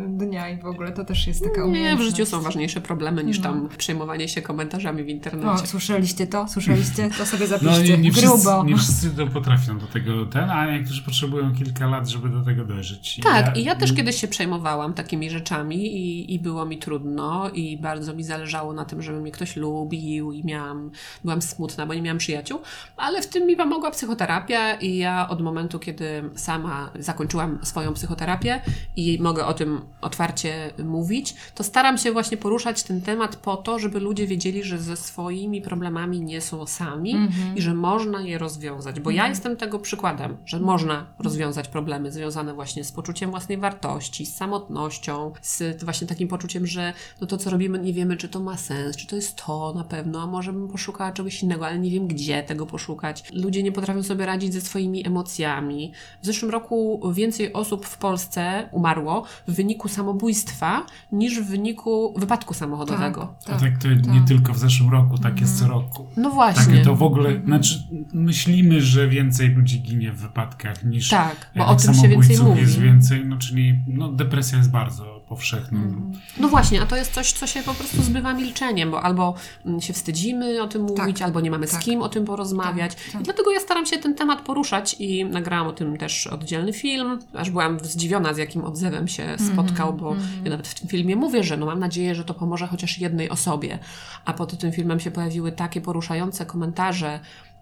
dnia i w ogóle to też jest taka Nie, w umiejętność. życiu są ważniejsze problemy niż tam przejmowanie się komentarzami w O, internecie. słyszeliście to? Słyszeliście? To sobie No zapiszcie. nie, nie, wszyscy, Grubo. nie wszyscy to potrafią do tego ten, a niektórzy potrzebują kilka lat, żeby do tego dojrzeć. I Tak, i ja też kiedyś się przejmowałam takimi rzeczami i, i było mi trudno i bardzo mi zależało na tym, żeby mnie ktoś lubił i miałam, byłam smutna, bo nie miałam przyjaciół, ale w tym mi pomogła psychoterapia i ja od momentu, kiedy sama zakończyłam swoją psychoterapię i mogę o tym otwarcie mówić, to staram się właśnie poruszać ten temat po to, żeby ludzie wiedzieli, że ze swoimi problemami nie są sami i że można je rozwiązać, bo ja jestem tego przykładem, że można rozwiązać problemy związane właśnie z poczuciem własnej wartości, z samotnością, z właśnie takim poczuciem, że no to, co robimy, nie wiemy, czy to ma sens, czy to jest to na pewno, a może bym poszukała czegoś innego, ale nie wiem, gdzie tego poszukać. Ludzie nie potrafią sobie radzić ze swoimi emocjami. W zeszłym roku więcej osób w Polsce umarło w wyniku samobójstwa niż w wyniku wypadku samochodowego. A tak to nie tylko w zeszłym roku, tak jest co roku. No Tak, właśnie. to w ogóle, znaczy myślimy, że więcej ludzi ginie w wypadkach niż Tak, bo o tym się samobójców więcej mówi. jest więcej, no czyli no, depresja jest bardzo powszechnym. No właśnie, a to jest coś, co się po prostu zbywa milczeniem, bo albo mm, się wstydzimy o tym mówić, albo nie mamy z tak. kim o tym porozmawiać. Tak, tak. I dlatego ja staram się ten temat poruszać i nagrałam o tym też oddzielny film, aż byłam zdziwiona, z jakim odzewem się Mhm, spotkał, bo ja nawet w tym filmie mówię, że no mam nadzieję, że to pomoże chociaż jednej osobie. A pod tym filmem się pojawiły takie poruszające komentarze,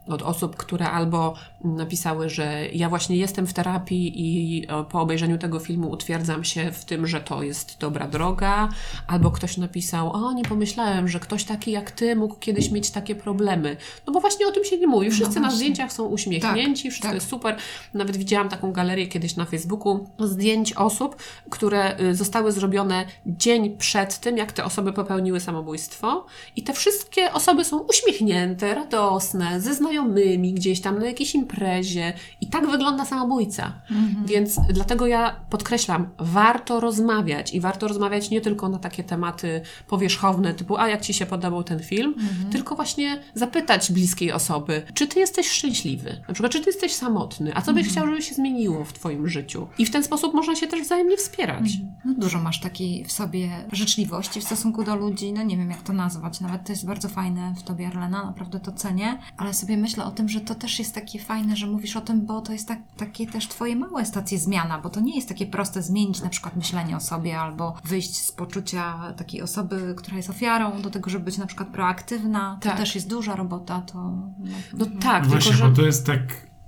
od osób, które albo napisały, że ja właśnie jestem w terapii i e, po obejrzeniu tego filmu utwierdzam się w tym, że to jest dobra droga, albo ktoś napisał, o nie pomyślałem, że ktoś taki jak ty mógł kiedyś mieć takie problemy. No bo właśnie o tym się nie mówi. Wszyscy na właśnie. zdjęciach są uśmiechnięci, wszystko tak. jest super. Nawet widziałam taką galerię kiedyś na Facebooku zdjęć osób, które y, zostały zrobione dzień przed tym, jak te osoby popełniły samobójstwo i te wszystkie osoby są uśmiechnięte, radosne, ze znajomymi gdzieś tam na jakiejś imprezie i tak wygląda samobójca. Więc dlatego ja podkreślam, warto rozmawiać i warto rozmawiać nie tylko na takie tematy powierzchowne, typu a jak Ci się podobał ten film, tylko właśnie zapytać bliskiej osoby, czy Ty jesteś szczęśliwy, na przykład czy Ty jesteś samotny, a co byś chciał, żeby się zmieniło w Twoim życiu. I w ten sposób można się też wzajemnie wspierać. No dużo masz takiej w sobie życzliwości w stosunku do ludzi, no nie wiem jak to nazwać, nawet to jest bardzo fajne w tobie Arlena, naprawdę to cenię, ale sobie myślę o tym, że to też jest takie fajne, że mówisz o tym, bo to jest tak, takie też twoje małe stacje zmiana, bo to nie jest takie proste zmienić na przykład myślenie o sobie albo wyjść z poczucia takiej osoby, która jest ofiarą do tego, żeby być na przykład proaktywna, to Tak. też jest duża robota, to... No tak, No tylko właśnie, że... bo to jest tak,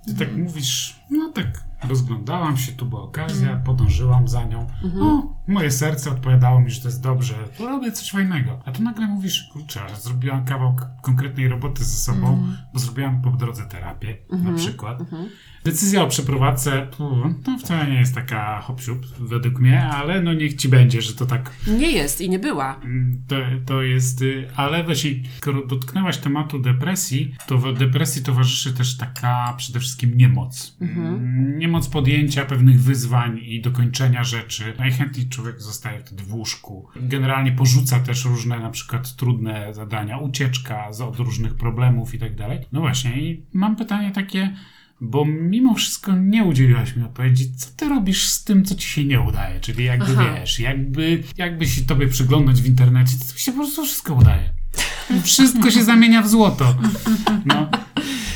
ty tak mówisz, no tak rozglądałam się, tu była okazja, podążyłam za nią. O, moje serce odpowiadało mi, że to jest dobrze, to robię coś fajnego. A tu nagle mówisz, kurczę, zrobiłam kawał konkretnej roboty ze sobą, bo zrobiłam po drodze terapię na przykład. Decyzja o przeprowadzce, no wcale nie jest taka hop według mnie, ale no niech ci będzie, że to tak Nie jest i nie była. Mm, To, to jest, y, ale właśnie, skoro dotknęłaś tematu depresji, to w depresji towarzyszy też taka przede wszystkim niemoc. Mm, Niemoc podjęcia pewnych wyzwań i dokończenia rzeczy. Najchętniej człowiek zostaje wtedy w łóżku. Generalnie porzuca też różne na przykład trudne zadania, ucieczka od różnych problemów i tak dalej. No właśnie, i mam pytanie takie, bo mimo wszystko nie udzieliłaś mi odpowiedzi, co ty robisz z tym, co ci się nie udaje? Czyli jakby Aha. wiesz, jakby, jakby się tobie przyglądać w internecie, to się po prostu wszystko udaje. Wszystko się zamienia w złoto. No,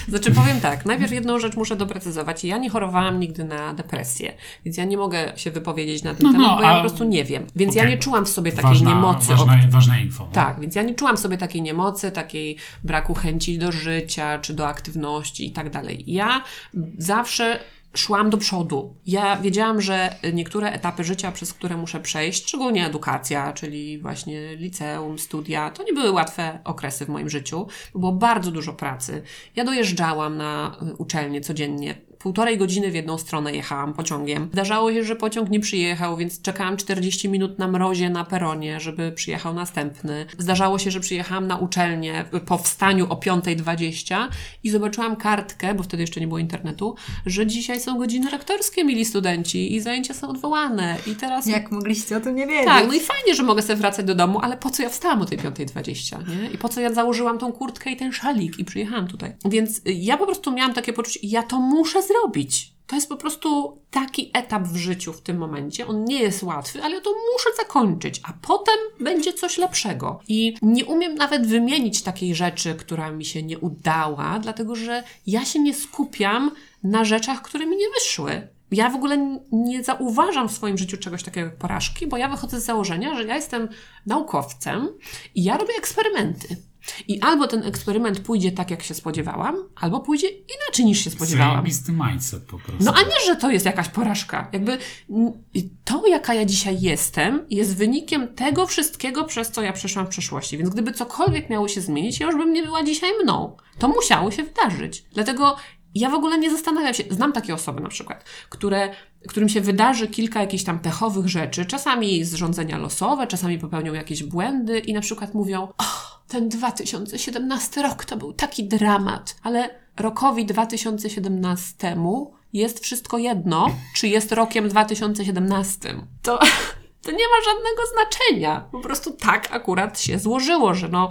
Znaczy powiem tak, najpierw jedną rzecz muszę doprecyzować. Ja nie chorowałam nigdy na depresję, więc ja nie mogę się wypowiedzieć na ten No, temat, no, bo ja po prostu nie wiem. Więc okej. ja nie czułam w sobie takiej ważna, niemocy. od- ważna, ważna info. no. Tak, więc ja nie czułam w sobie takiej niemocy, takiej braku chęci do życia, czy do aktywności i tak dalej. Ja zawsze szłam do przodu. Ja wiedziałam, że niektóre etapy życia, przez które muszę przejść, szczególnie edukacja, czyli właśnie liceum, studia, to nie były łatwe okresy w moim życiu, było bardzo dużo pracy. Ja dojeżdżałam na y, uczelnię codziennie. Półtorej godziny w jedną stronę jechałam pociągiem. Zdarzało się, że pociąg nie przyjechał, więc czekałam 40 minut na mrozie na peronie, żeby przyjechał następny. Zdarzało się, że przyjechałam na uczelnię po wstaniu o 5.20 i zobaczyłam kartkę, bo wtedy jeszcze nie było internetu, że dzisiaj są godziny rektorskie, mili studenci, i zajęcia są odwołane. I teraz Jak mogliście o tym nie wiedzieć? tak, no i fajnie, że mogę sobie wracać do domu, ale po co ja wstałam o tej 5.20, nie? I po co ja założyłam tą kurtkę i ten szalik i przyjechałam tutaj. Więc ja po prostu miałam takie poczucie, ja to muszę zrobić. To jest po prostu taki etap w życiu w tym momencie. On nie jest łatwy, ale to muszę zakończyć, a potem będzie coś lepszego. I nie umiem nawet wymienić takiej rzeczy, która mi się nie udała, dlatego że ja się nie skupiam na rzeczach, które mi nie wyszły. Ja w ogóle nie zauważam w swoim życiu czegoś takiego jak porażki, bo ja wychodzę z założenia, że ja jestem naukowcem i ja robię eksperymenty. I albo ten eksperyment pójdzie tak, jak się spodziewałam, albo pójdzie inaczej niż się spodziewałam. Zajebisty mindset po prostu. No a nie, że to jest jakaś porażka. Jakby to, jaka ja dzisiaj jestem, jest wynikiem tego wszystkiego, przez co ja przeszłam w przeszłości. Więc gdyby cokolwiek miało się zmienić, ja już bym nie była dzisiaj mną. To musiało się wydarzyć. Dlatego ja w ogóle nie zastanawiam się. Znam takie osoby na przykład, które, którym się wydarzy kilka jakichś tam pechowych rzeczy, czasami zrządzenia losowe, czasami popełnią jakieś błędy i na przykład mówią: O, ten 2017 rok to był taki dramat, ale rokowi 2017 jest wszystko jedno, czy jest rokiem 2017. To, to nie ma żadnego znaczenia. Po prostu tak akurat się złożyło, że no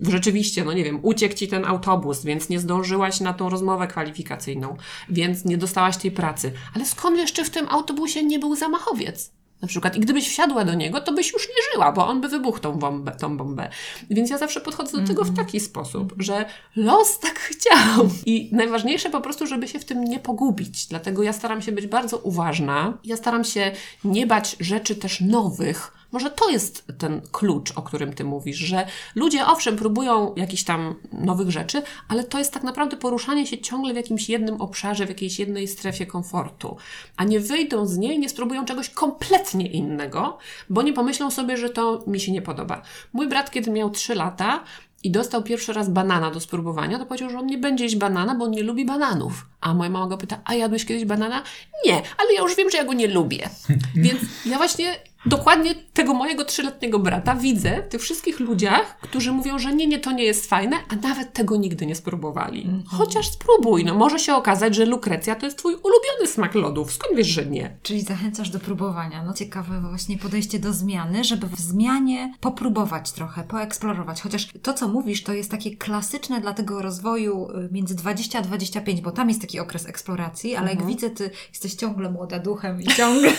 rzeczywiście, no nie wiem, uciekł ci ten autobus, więc nie zdążyłaś na tą rozmowę kwalifikacyjną, więc nie dostałaś tej pracy. Ale skąd jeszcze w tym autobusie nie był zamachowiec? Na przykład, i gdybyś wsiadła do niego, to byś już nie żyła, bo on by wybuchł tą bombę. Tą bombę. Więc ja zawsze podchodzę do tego w taki sposób, że los tak chciał. I najważniejsze po prostu, żeby się w tym nie pogubić. Dlatego ja staram się być bardzo uważna. Ja staram się nie bać rzeczy też nowych, może to jest ten klucz, o którym ty mówisz, że ludzie owszem próbują jakichś tam nowych rzeczy, ale to jest tak naprawdę poruszanie się ciągle w jakimś jednym obszarze, w jakiejś jednej strefie komfortu, a nie wyjdą z niej, nie spróbują czegoś kompletnie innego, bo nie pomyślą sobie, że to mi się nie podoba. Mój brat, kiedy miał 3 lata, i dostał pierwszy raz banana do spróbowania, to powiedział, że on nie będzie jeść banana, bo on nie lubi bananów. A moja mama go pyta, a jadłeś kiedyś banana? Nie, ale ja już wiem, że ja go nie lubię. Więc ja właśnie dokładnie tego mojego trzyletniego brata widzę w tych wszystkich ludziach, którzy mówią, że nie, nie, to nie jest fajne, a nawet tego nigdy nie spróbowali. Mhm. Chociaż spróbuj, no może się okazać, że lukrecja to jest twój ulubiony smak lodów. Skąd wiesz, że nie? Czyli zachęcasz do próbowania. No ciekawe właśnie podejście do zmiany, żeby w zmianie popróbować trochę, poeksplorować. Chociaż to, co mówisz, to jest takie klasyczne dla tego rozwoju y, między 20 a 25, bo tam jest taki okres eksploracji, ale jak widzę, ty jesteś ciągle młoda duchem i ciągle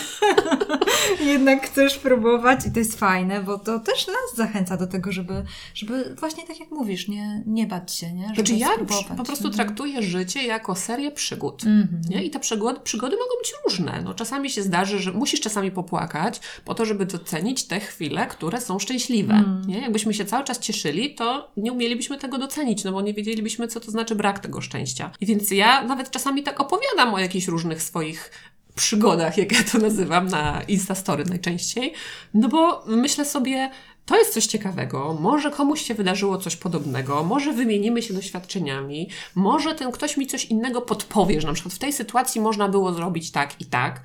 jednak chcesz próbować i to jest fajne, bo to też nas zachęca do tego, żeby, żeby właśnie tak jak mówisz, nie, nie bać się, nie? Żeby Znaczy ja po prostu Mhm. traktuję życie jako serię przygód. Mhm. Nie? I te przygody, przygody mogą być różne. No, czasami się zdarzy, że musisz czasami popłakać po to, żeby docenić te chwile, które są szczęśliwe. Mm. Nie? Jakbyśmy się cały czas cieszyli, to nie umielibyśmy tego docenić, no bo nie wiedzielibyśmy, co to znaczy brak tego szczęścia. I więc ja nawet czasami tak opowiadam o jakichś różnych swoich przygodach, jak ja to nazywam, na Instastory najczęściej, no bo myślę sobie, to jest coś ciekawego, może komuś się wydarzyło coś podobnego, może wymienimy się doświadczeniami, może ten ktoś mi coś innego podpowie, że na przykład w tej sytuacji można było zrobić tak i tak.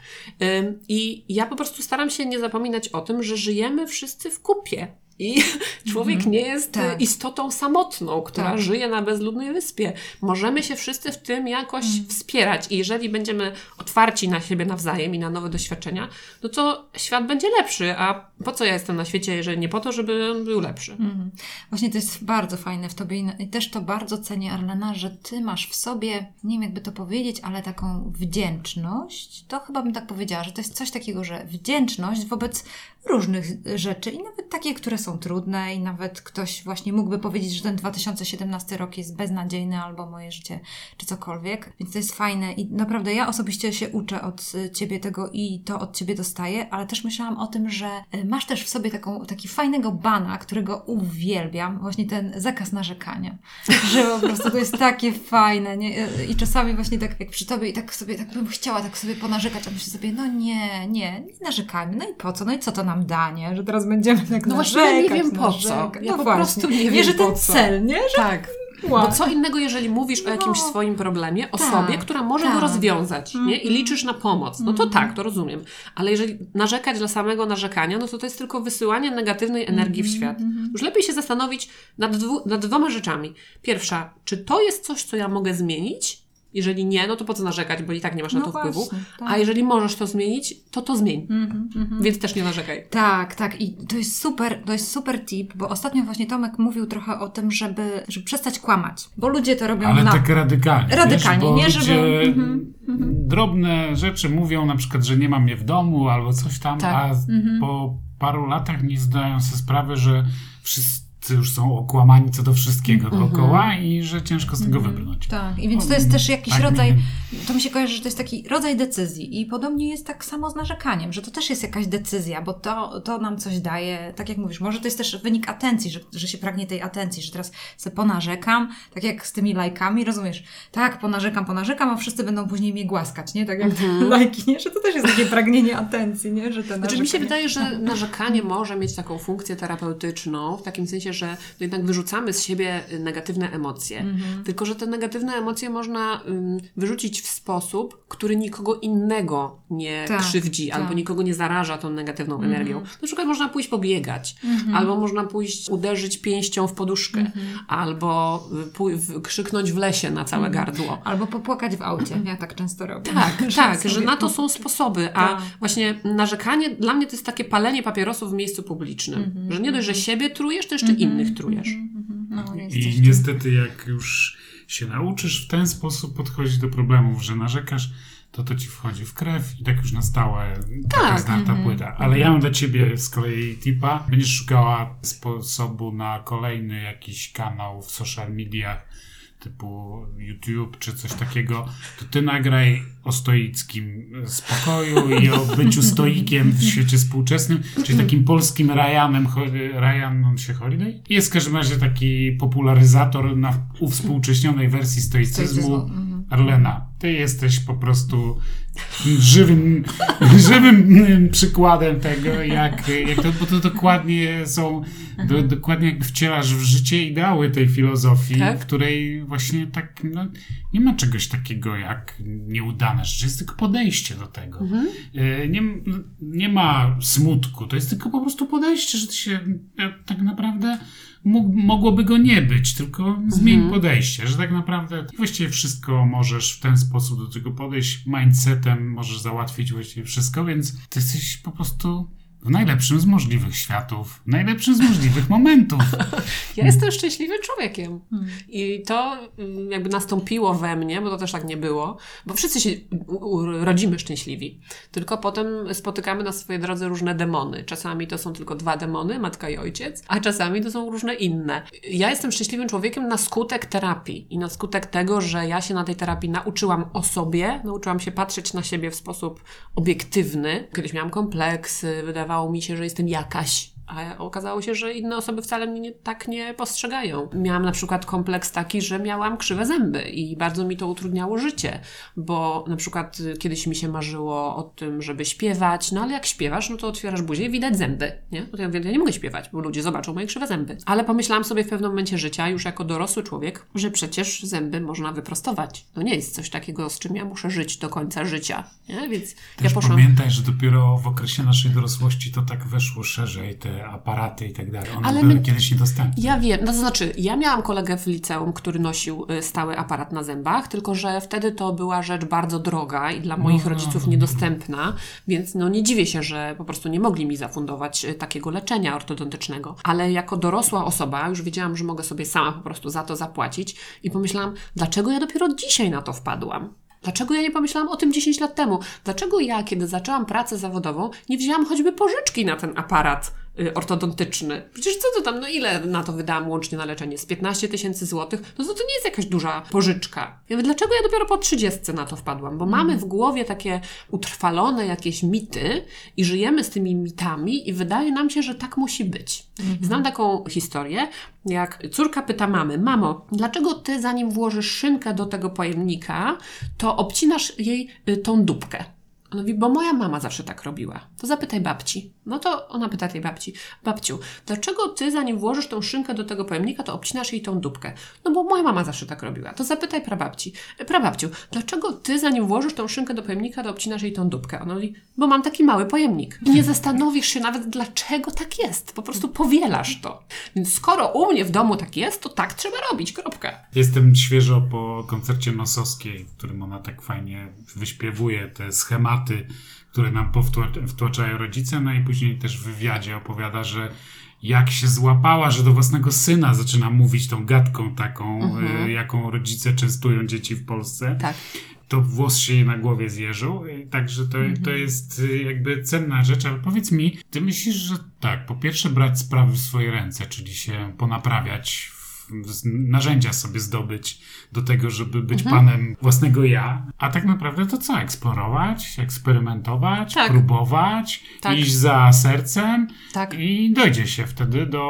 I ja po prostu staram się nie zapominać o tym, że żyjemy wszyscy w kupie. I człowiek nie jest Tak. y, istotą samotną, która Tak. żyje na bezludnej wyspie. Możemy się wszyscy w tym jakoś wspierać i jeżeli będziemy otwarci na siebie nawzajem i na nowe doświadczenia, no to świat będzie lepszy. A po co ja jestem na świecie, jeżeli nie po to, żeby on był lepszy? Mhm. Właśnie to jest bardzo fajne w tobie i też to bardzo cenię, Arlena, że ty masz w sobie, nie wiem jakby to powiedzieć, ale taką wdzięczność. To chyba bym tak powiedziała, że to jest coś takiego, że wdzięczność wobec różnych rzeczy i nawet takie, które są trudne i nawet ktoś właśnie mógłby powiedzieć, że ten 2017 rok jest beznadziejny albo moje życie, czy cokolwiek. Więc to jest fajne i naprawdę ja osobiście się uczę od ciebie tego i to od ciebie dostaję, ale też myślałam o tym, że y, masz też w sobie taką, taki fajnego bana, którego uwielbiam, właśnie ten zakaz narzekania. Że po prostu to jest takie fajne, nie? Y, I czasami właśnie tak jak przy tobie i tak sobie, tak bym chciała tak sobie ponarzekać, a myślę sobie, no nie, nie, nie narzekajmy, no i po co, no i co to nam da, nie? Że teraz będziemy tak No właśnie, nie wiem po co. Ja no po właśnie. prostu nie nie, wiem że po ten co. cel, nie? Że Tak. Bo co innego, jeżeli mówisz o jakimś No. swoim problemie Tak, osobie, która może go tak. rozwiązać, nie? I liczysz na pomoc, no to Mhm. tak, to rozumiem. Ale jeżeli narzekać dla samego narzekania, no to to jest tylko wysyłanie negatywnej energii w Mhm, świat. Już lepiej się zastanowić nad, dwu, nad dwoma rzeczami. Pierwsza, czy to jest coś, co ja mogę zmienić? Jeżeli nie, no to po co narzekać, bo i tak nie masz na No to wpływu. właśnie, tak. A jeżeli możesz to zmienić, to to zmień. Mhm, mhm. Więc też nie narzekaj. Tak, tak. I to jest super, to jest super tip, bo ostatnio właśnie Tomek mówił trochę o tym, żeby, żeby przestać kłamać. Bo ludzie to robią Ale na... tak radykalnie. Radykalnie, wiesz, bo nie, żeby- ludzie Mhm, drobne rzeczy mówią, na przykład, że nie mam mnie w domu albo coś tam, Tak. a Mhm. po paru latach nie zdają sobie sprawy, że wszyscy już są okłamani co do wszystkiego Mhm. dookoła i że ciężko z tego Mhm. wybrnąć. Tak, i więc to jest też jakiś Tak, rodzaj, to mi się kojarzy, że to jest taki rodzaj decyzji i podobnie jest tak samo z narzekaniem, że to też jest jakaś decyzja, bo to, to nam coś daje, tak jak mówisz, może to jest też wynik atencji, że, że się pragnie tej atencji, że teraz sobie ponarzekam, tak jak z tymi lajkami, rozumiesz, tak, ponarzekam, ponarzekam, a wszyscy będą później mnie głaskać, nie, tak jak te lajki, nie, że to też jest takie pragnienie atencji, nie, że Znaczy mi się wydaje, że narzekanie może mieć taką funkcję terapeutyczną, w takim sensie, że jednak wyrzucamy z siebie negatywne emocje. Mhm. Tylko, że te negatywne emocje można ym, wyrzucić w sposób, który nikogo innego nie Tak, krzywdzi, tak. albo nikogo nie zaraża tą negatywną Mhm. energią. Na przykład można pójść pobiegać, albo można pójść uderzyć pięścią w poduszkę, Mhm. albo y, pój- w, krzyknąć w lesie na całe gardło. Albo popłakać w aucie, ja tak często robię. Tak, tak, że na to są sposoby, a Tak. właśnie narzekanie dla mnie to jest takie palenie papierosów w miejscu publicznym, że nie dość, że siebie trujesz, to jeszcze innych trujesz. Mhm, no, I niestety, jak już się nauczysz w ten sposób podchodzić do problemów, że narzekasz, to to ci wchodzi w krew i tak już na stałe Tak, taka zna ta mhm, płyta. Ale ja mam dla ciebie z kolei tipa. Będziesz szukała sposobu na kolejny jakiś kanał w social mediach typu YouTube czy coś takiego, to ty nagraj o stoickim spokoju i o byciu stoikiem w świecie współczesnym, czyli takim polskim Ryanem, Ho- Ryan on się Holiday. Jest w każdym razie taki popularyzator na uwspółcześnionej wersji stoicyzmu. Stoicyzmu, mhm. Arlena, ty jesteś po prostu żywym, żywym mm, przykładem tego, jak, jak to, bo to dokładnie są, do, dokładnie jak wcielasz w życie ideały tej filozofii, Tak. w której właśnie tak, no, nie ma czegoś takiego jak nieudane rzeczy, jest tylko podejście do tego. E, Nie, nie ma smutku, to jest tylko po prostu podejście, że ty się e, tak naprawdę mógł, mogłoby go nie być, tylko zmień podejście, że tak naprawdę właściwie wszystko możesz w ten sposób do tego podejść, mindsetem możesz załatwić właściwie wszystko, więc ty jesteś po prostu w najlepszym z możliwych światów, w najlepszym z możliwych momentów. Ja jestem szczęśliwym człowiekiem. I to mm, jakby nastąpiło we mnie, bo to też tak nie było, bo wszyscy się rodzimy szczęśliwi. Tylko potem spotykamy na swojej drodze różne demony. Czasami to są tylko dwa demony, matka i ojciec, a czasami to są różne inne. Ja jestem szczęśliwym człowiekiem na skutek terapii i na skutek tego, że ja się na tej terapii nauczyłam o sobie, nauczyłam się patrzeć na siebie w sposób obiektywny. Kiedyś miałam kompleksy, wydawało mi się, że jestem jakaś. A okazało się, że inne osoby wcale mnie nie, tak nie postrzegają. Miałam na przykład kompleks taki, że miałam krzywe zęby i bardzo mi to utrudniało życie, bo na przykład y, kiedyś mi się marzyło o tym, żeby śpiewać, no ale jak śpiewasz, no to otwierasz buzię i widać zęby, nie? No to ja mówię, ja nie mogę śpiewać, bo ludzie zobaczą moje krzywe zęby. Ale pomyślałam sobie w pewnym momencie życia, już jako dorosły człowiek, że przecież zęby można wyprostować. To nie jest coś takiego, z czym ja muszę żyć do końca życia, nie? Więc ja Też poszłam... pamiętaj, że dopiero w okresie naszej dorosłości to tak weszło szerzej, te aparaty i tak dalej. One Ale były my- kiedyś niedostępne. Ja wiem, no to znaczy, ja miałam kolegę w liceum, który nosił y, stały aparat na zębach, tylko że wtedy to była rzecz bardzo droga i dla moich No, rodziców no, niedostępna, więc no nie dziwię się, że po prostu nie mogli mi zafundować y, takiego leczenia ortodontycznego. Ale jako dorosła osoba już wiedziałam, że mogę sobie sama po prostu za to zapłacić i pomyślałam, dlaczego ja dopiero dzisiaj na to wpadłam? Dlaczego ja nie pomyślałam o tym 10 lat temu? Dlaczego ja, kiedy zaczęłam pracę zawodową, nie wzięłam choćby pożyczki na ten aparat ortodontyczny? Przecież co to tam, no ile na to wydałam łącznie na leczenie? Z 15 tysięcy złotych? No to to nie jest jakaś duża pożyczka. Ja mówię, dlaczego ja dopiero po 30 na to wpadłam? Bo mamy w głowie takie utrwalone jakieś mity i żyjemy z tymi mitami i wydaje nam się, że tak musi być. Znam taką historię, jak córka pyta mamy, mamo, dlaczego ty zanim włożysz szynkę do tego pojemnika, to obcinasz jej y, tą dupkę? Ona mówi, bo moja mama zawsze tak robiła. To zapytaj babci. No to ona pyta tej babci, babciu, dlaczego ty zanim włożysz tą szynkę do tego pojemnika, to obcinasz jej tą dupkę? No bo moja mama zawsze tak robiła. To zapytaj prababci. "E, Prababciu, dlaczego ty zanim włożysz tą szynkę do pojemnika, to obcinasz jej tą dupkę? Ona mówi, bo mam taki mały pojemnik. Nie zastanowisz się nawet, dlaczego tak jest. Po prostu powielasz to. Więc skoro u mnie w domu tak jest, to tak trzeba robić. Kropka. Jestem świeżo po koncercie Nosowskiej, w którym ona tak fajnie wyśpiewuje te schematy, które nam wtłaczają rodzice, no i później też w wywiadzie opowiada, że jak się złapała, że do własnego syna zaczyna mówić tą gadką taką, y, jaką rodzice częstują dzieci w Polsce, Tak. to włos się jej na głowie zjeżył. I Także to, to jest y, jakby cenna rzecz, ale powiedz mi, ty myślisz, że tak, po pierwsze brać sprawy w swoje ręce, czyli się ponaprawiać, narzędzia sobie zdobyć do tego, żeby być panem własnego ja, a tak naprawdę to co? Eksplorować, eksperymentować, Tak. próbować, Tak. iść za sercem Tak. i dojdzie się wtedy do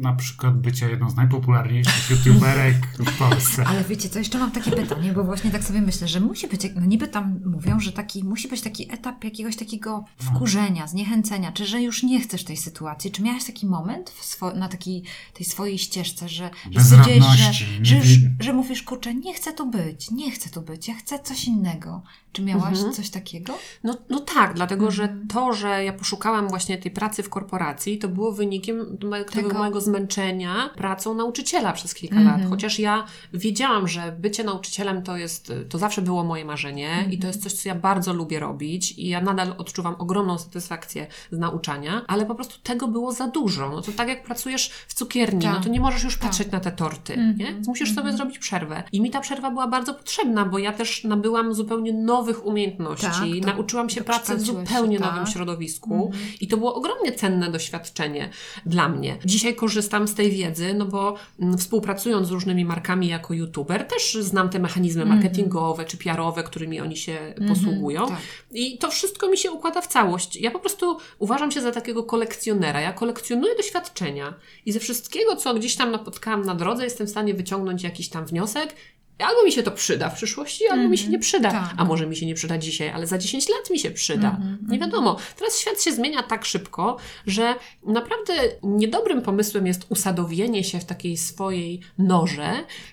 na przykład bycia jedną z najpopularniejszych youtuberek w Polsce. Ale wiecie co, jeszcze mam takie pytanie, bo właśnie tak sobie myślę, że musi być, no niby tam mówią, że taki, musi być taki etap jakiegoś takiego wkurzenia, zniechęcenia, czy że już nie chcesz tej sytuacji. Czy miałaś taki moment swo- na takiej tej swojej ścieżce, że, że stwierdziłeś, że, Bezradności, że, wi- że mówisz, kurczę, nie chcę tu być, nie chcę tu być, ja chcę coś innego. Czy miałaś Mhm. coś takiego? No, no tak, dlatego że Mhm. to, że ja poszukałam właśnie tej pracy w korporacji, to było wynikiem tego Tego. mojego zmęczenia pracą nauczyciela przez kilka Mhm. lat. Chociaż ja wiedziałam, że bycie nauczycielem to jest, to zawsze było moje marzenie i to jest coś, co ja bardzo lubię robić i ja nadal odczuwam ogromną satysfakcję z nauczania, ale po prostu tego było za dużo. No to tak jak pracujesz w cukierni, Tak. no to nie możesz już Tak. Patrzeć na te torty, Mhm. nie? Więc musisz sobie zrobić przerwę. I mi ta przerwa była bardzo potrzebna, bo ja też nabyłam zupełnie nowych umiejętności. Tak, to Nauczyłam się pracy w dokształciłaś się, zupełnie tak. nowym środowisku i to było ogromnie cenne doświadczenie dla mnie. Dzisiaj korzystam z tej wiedzy, no bo mm, współpracując z różnymi markami jako youtuber, też znam te mechanizmy marketingowe czy PR-owe, którymi oni się posługują. tak. I to wszystko mi się układa w całość. Ja po prostu uważam się za takiego kolekcjonera. Ja kolekcjonuję doświadczenia i ze wszystkiego, co gdzieś tam napotkałam na drodze, jestem w stanie wyciągnąć jakiś tam wniosek. Albo mi się to przyda w przyszłości, albo mi się nie przyda. tak. A może mi się nie przyda dzisiaj, ale za 10 lat mi się przyda. nie wiadomo. Teraz świat się zmienia tak szybko, że naprawdę niedobrym pomysłem jest usadowienie się w takiej swojej norze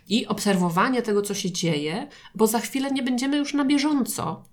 i obserwowanie tego, co się dzieje, bo za chwilę nie będziemy już na bieżąco.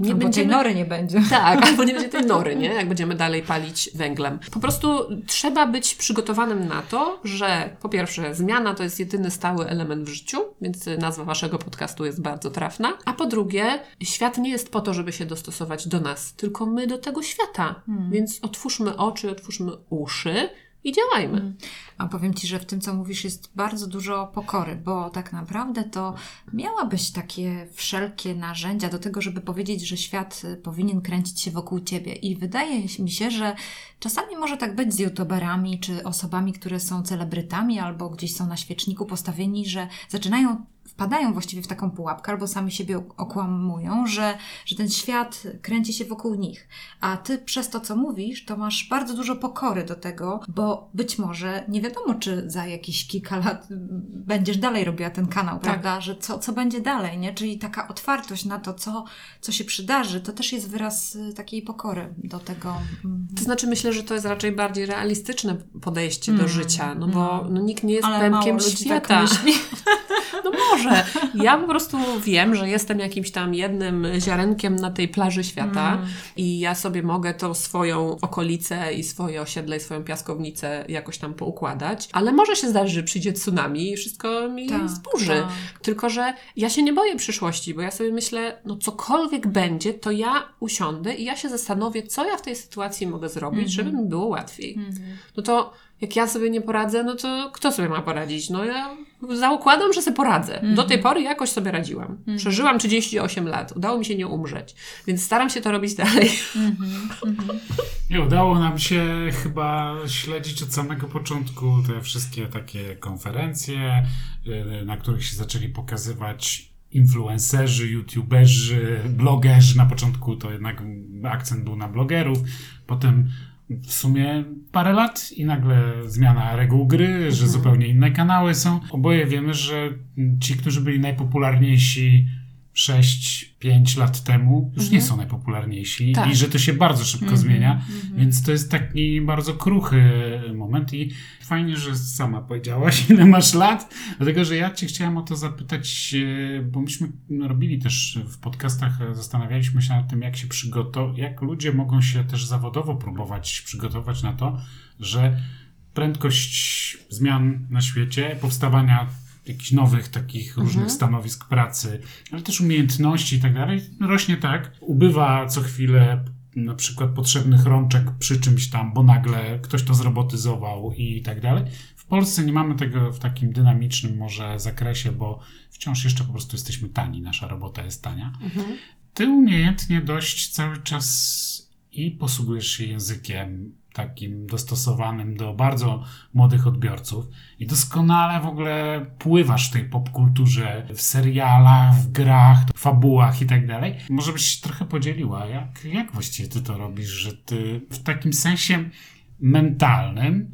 Nie Albo tej nory nie będzie. tak, albo nie będzie tej nory, nie? Jak będziemy dalej palić węglem. Po prostu trzeba być przygotowanym na to, że po pierwsze zmiana to jest jedyny stały element w życiu, więc nazwa waszego podcastu jest bardzo trafna. A po drugie, świat nie jest po to, żeby się dostosować do nas, tylko my do tego świata. Więc otwórzmy oczy, otwórzmy uszy i działajmy. A powiem Ci, że w tym, co mówisz, jest bardzo dużo pokory, bo tak naprawdę to miałabyś takie wszelkie narzędzia do tego, żeby powiedzieć, że świat y, powinien kręcić się wokół Ciebie. I wydaje mi się, że czasami może tak być z youtuberami, czy osobami, które są celebrytami, albo gdzieś są na świeczniku postawieni, że zaczynają wpadają właściwie w taką pułapkę, albo sami siebie ok- okłamują, że, że ten świat kręci się wokół nich. A ty przez to, co mówisz, to masz bardzo dużo pokory do tego, bo być może nie wiadomo, czy za jakieś kilka lat mm, będziesz dalej robiła ten kanał, prawda? Że co, co będzie dalej, nie? Czyli taka otwartość na to, co, co się przydarzy, to też jest wyraz y, takiej pokory do tego. mm, To znaczy myślę, że to jest raczej bardziej realistyczne podejście do życia, no bo no, nikt nie jest Ale pępkiem ludzi świata. tak. No może. Ja po prostu wiem, że jestem jakimś tam jednym ziarenkiem na tej plaży świata Mm. i ja sobie mogę tą swoją okolicę i swoje osiedle i swoją piaskownicę jakoś tam poukładać, ale może się zdarzyć, że przyjdzie tsunami i wszystko mi Tak, zburzy. tak. Tylko, że ja się nie boję przyszłości, bo ja sobie myślę, no cokolwiek będzie, to ja usiądę i ja się zastanowię, co ja w tej sytuacji mogę zrobić, żeby mi było łatwiej. No to jak ja sobie nie poradzę, no to kto sobie ma poradzić? No ja zakładam, że sobie poradzę. Do tej pory jakoś sobie radziłam. Przeżyłam 38 lat. Udało mi się nie umrzeć. Więc staram się to robić dalej. Nie udało nam się chyba śledzić od samego początku te wszystkie takie konferencje, y, na których się zaczęli pokazywać influencerzy, youtuberzy, blogerzy. Na początku to jednak akcent był na blogerów, potem w sumie parę lat i nagle zmiana reguł gry, że zupełnie inne kanały są. Oboje wiemy, że ci, którzy byli najpopularniejsi 6-5 lat temu, już nie są najpopularniejsi Tak. i że to się bardzo szybko zmienia, więc to jest taki bardzo kruchy moment i fajnie, że sama powiedziałaś, ile masz lat, dlatego, że ja cię chciałem o to zapytać, e, bo myśmy robili też w podcastach, e, zastanawialiśmy się nad tym, jak się przygotować, jak ludzie mogą się też zawodowo próbować przygotować na to, że prędkość zmian na świecie, powstawania jakichś nowych takich różnych stanowisk pracy, ale też umiejętności i tak dalej, rośnie tak. Ubywa co chwilę na przykład potrzebnych rączek przy czymś tam, bo nagle ktoś to zrobotyzował i tak dalej. W Polsce nie mamy tego w takim dynamicznym może zakresie, bo wciąż jeszcze po prostu jesteśmy tani, nasza robota jest tania. Ty umiejętnie dość cały czas i posługujesz się językiem takim dostosowanym do bardzo młodych odbiorców i doskonale w ogóle pływasz w tej popkulturze, w serialach, w grach, w fabułach i tak dalej. Może byś się trochę podzieliła, jak, jak właściwie ty to robisz, że ty w takim sensie mentalnym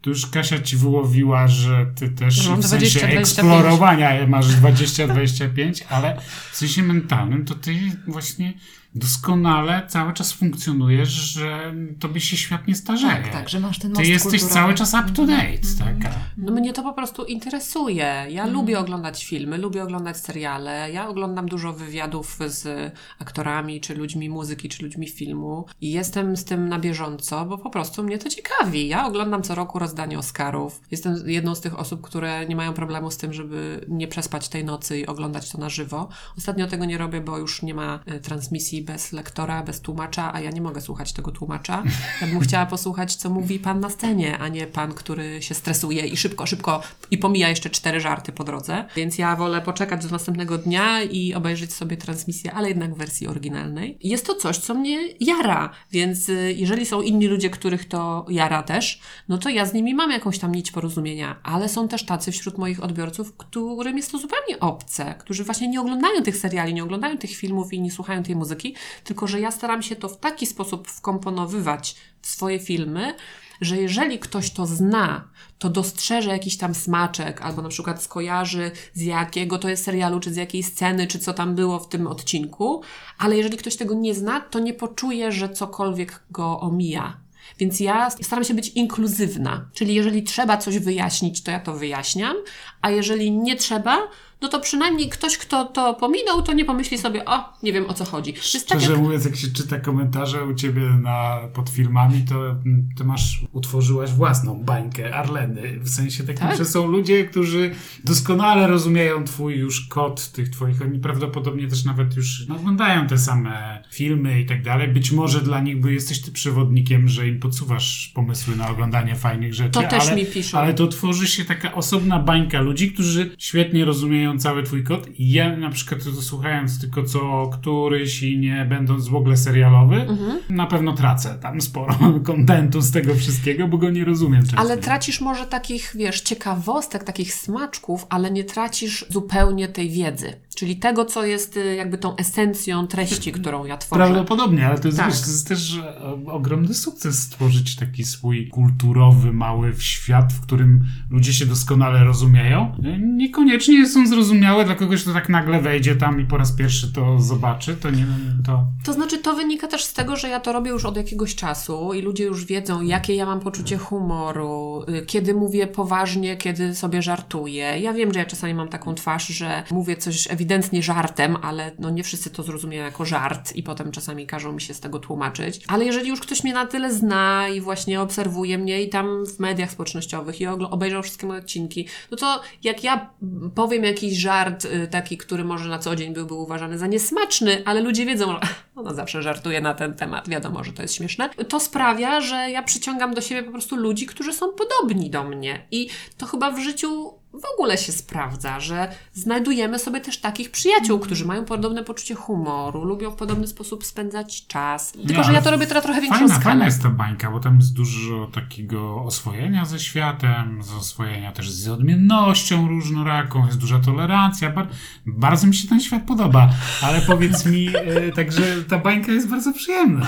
tu już Kasia ci wyłowiła, że ty też w sensie 20, 25. eksplorowania masz 20-25, ale w sensie mentalnym to ty właśnie doskonale cały czas funkcjonujesz, że tobie się świat nie starzeje. Tak, tak, że masz ten Ty most jesteś kulturowy. cały czas up to date. Taka. No mnie to po prostu interesuje. Ja lubię oglądać filmy, lubię oglądać seriale. Ja oglądam dużo wywiadów z aktorami, czy ludźmi muzyki, czy ludźmi filmu. I jestem z tym na bieżąco, bo po prostu mnie to ciekawi. Ja oglądam co roku rozdanie Oscarów. Jestem jedną z tych osób, które nie mają problemu z tym, żeby nie przespać tej nocy i oglądać to na żywo. Ostatnio tego nie robię, bo już nie ma e, transmisji bez lektora, bez tłumacza, a ja nie mogę słuchać tego tłumacza. Ja bym chciała posłuchać, co mówi pan na scenie, a nie pan, który się stresuje i szybko, szybko i pomija jeszcze cztery żarty po drodze. Więc ja wolę poczekać do następnego dnia i obejrzeć sobie transmisję, ale jednak w wersji oryginalnej. Jest to coś, co mnie jara, więc y, jeżeli są inni ludzie, których to jara też, no to ja z nimi mam jakąś tam nić porozumienia, ale są też tacy wśród moich odbiorców, którym jest to zupełnie obce, którzy właśnie nie oglądają tych seriali, nie oglądają tych filmów i nie słuchają tej muzyki, tylko że ja staram się to w taki sposób wkomponowywać w swoje filmy, że jeżeli ktoś to zna, to dostrzeże jakiś tam smaczek, albo na przykład skojarzy z jakiego to jest serialu, czy z jakiej sceny, czy co tam było w tym odcinku, ale jeżeli ktoś tego nie zna, to nie poczuje, że cokolwiek go omija. Więc ja staram się być inkluzywna, czyli jeżeli trzeba coś wyjaśnić, to ja to wyjaśniam, a jeżeli nie trzeba, no to przynajmniej ktoś, kto to pominął, to nie pomyśli sobie, o, nie wiem o co chodzi. Jest tak Szczerze jak... mówiąc, jak się czyta komentarze u ciebie na, pod filmami, to mm, ty masz, utworzyłaś własną bańkę Arleny. W sensie takim, Tak. że są ludzie, którzy doskonale rozumieją twój już kod tych twoich, oni prawdopodobnie też nawet już no, oglądają te same filmy i tak dalej. Być może dla nich, bo jesteś ty przewodnikiem, że im podsuwasz pomysły na oglądanie fajnych rzeczy. To też ale, mi piszą. Ale to tworzy się taka osobna bańka ludzi, którzy świetnie rozumieją cały twój kod. I ja na przykład słuchając tylko co któryś i nie będąc w ogóle serialowy, Mhm. na pewno tracę tam sporo kontentu z tego wszystkiego, bo go nie rozumiem często. Ale tracisz może takich, wiesz, ciekawostek, takich smaczków, ale nie tracisz zupełnie tej wiedzy. Czyli tego, co jest y, jakby tą esencją treści, którą ja tworzę. Prawdopodobnie, ale to jest, Tak. wiesz, to jest też e, ogromny sukces stworzyć taki swój kulturowy, mały świat, w którym ludzie się doskonale rozumieją. E, Niekoniecznie są zrozumiałe dla kogoś, kto tak nagle wejdzie tam i po raz pierwszy to zobaczy, to nie to. To znaczy, to wynika też z tego, że ja to robię już od jakiegoś czasu i ludzie już wiedzą, jakie ja mam poczucie humoru, y, kiedy mówię poważnie, kiedy sobie żartuję. Ja wiem, że ja czasami mam taką twarz, że mówię coś ewidentnie żartem, ale no nie wszyscy to zrozumieją jako żart i potem czasami każą mi się z tego tłumaczyć. Ale jeżeli już ktoś mnie na tyle zna i właśnie obserwuje mnie i tam w mediach społecznościowych i obejrzał wszystkie moje odcinki, no to jak ja powiem jakiś żart y, taki, który może na co dzień byłby uważany za niesmaczny, ale ludzie wiedzą, że ona zawsze żartuje na ten temat, wiadomo, że to jest śmieszne, to sprawia, że ja przyciągam do siebie po prostu ludzi, którzy są podobni do mnie. I to chyba w życiu w ogóle się sprawdza, że znajdujemy sobie też takich przyjaciół, którzy mają podobne poczucie humoru, lubią w podobny sposób spędzać czas. Tylko, Nie, że ja ale to robię teraz trochę większą Fajna, skalę. fajna jest ta bańka, bo tam jest dużo takiego oswojenia ze światem, z oswojenia też z odmiennością różnoraką, jest duża tolerancja. Bar bardzo mi się ten świat podoba, ale powiedz mi, e, także ta bańka jest bardzo przyjemna.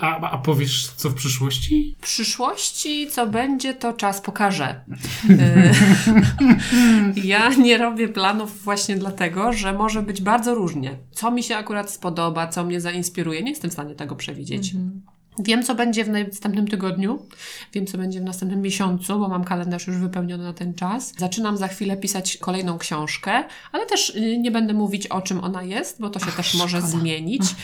A, a powiesz co w przyszłości? W przyszłości, co będzie, to czas pokaże. Ja nie robię planów właśnie dlatego, że może być bardzo różnie. Co mi się akurat spodoba, co mnie zainspiruje, nie jestem w stanie tego przewidzieć. Wiem, co będzie w następnym tygodniu, wiem, co będzie w następnym miesiącu, bo mam kalendarz już wypełniony na ten czas. Zaczynam za chwilę pisać kolejną książkę, ale też y, nie będę mówić, o czym ona jest, bo to się też może zmienić.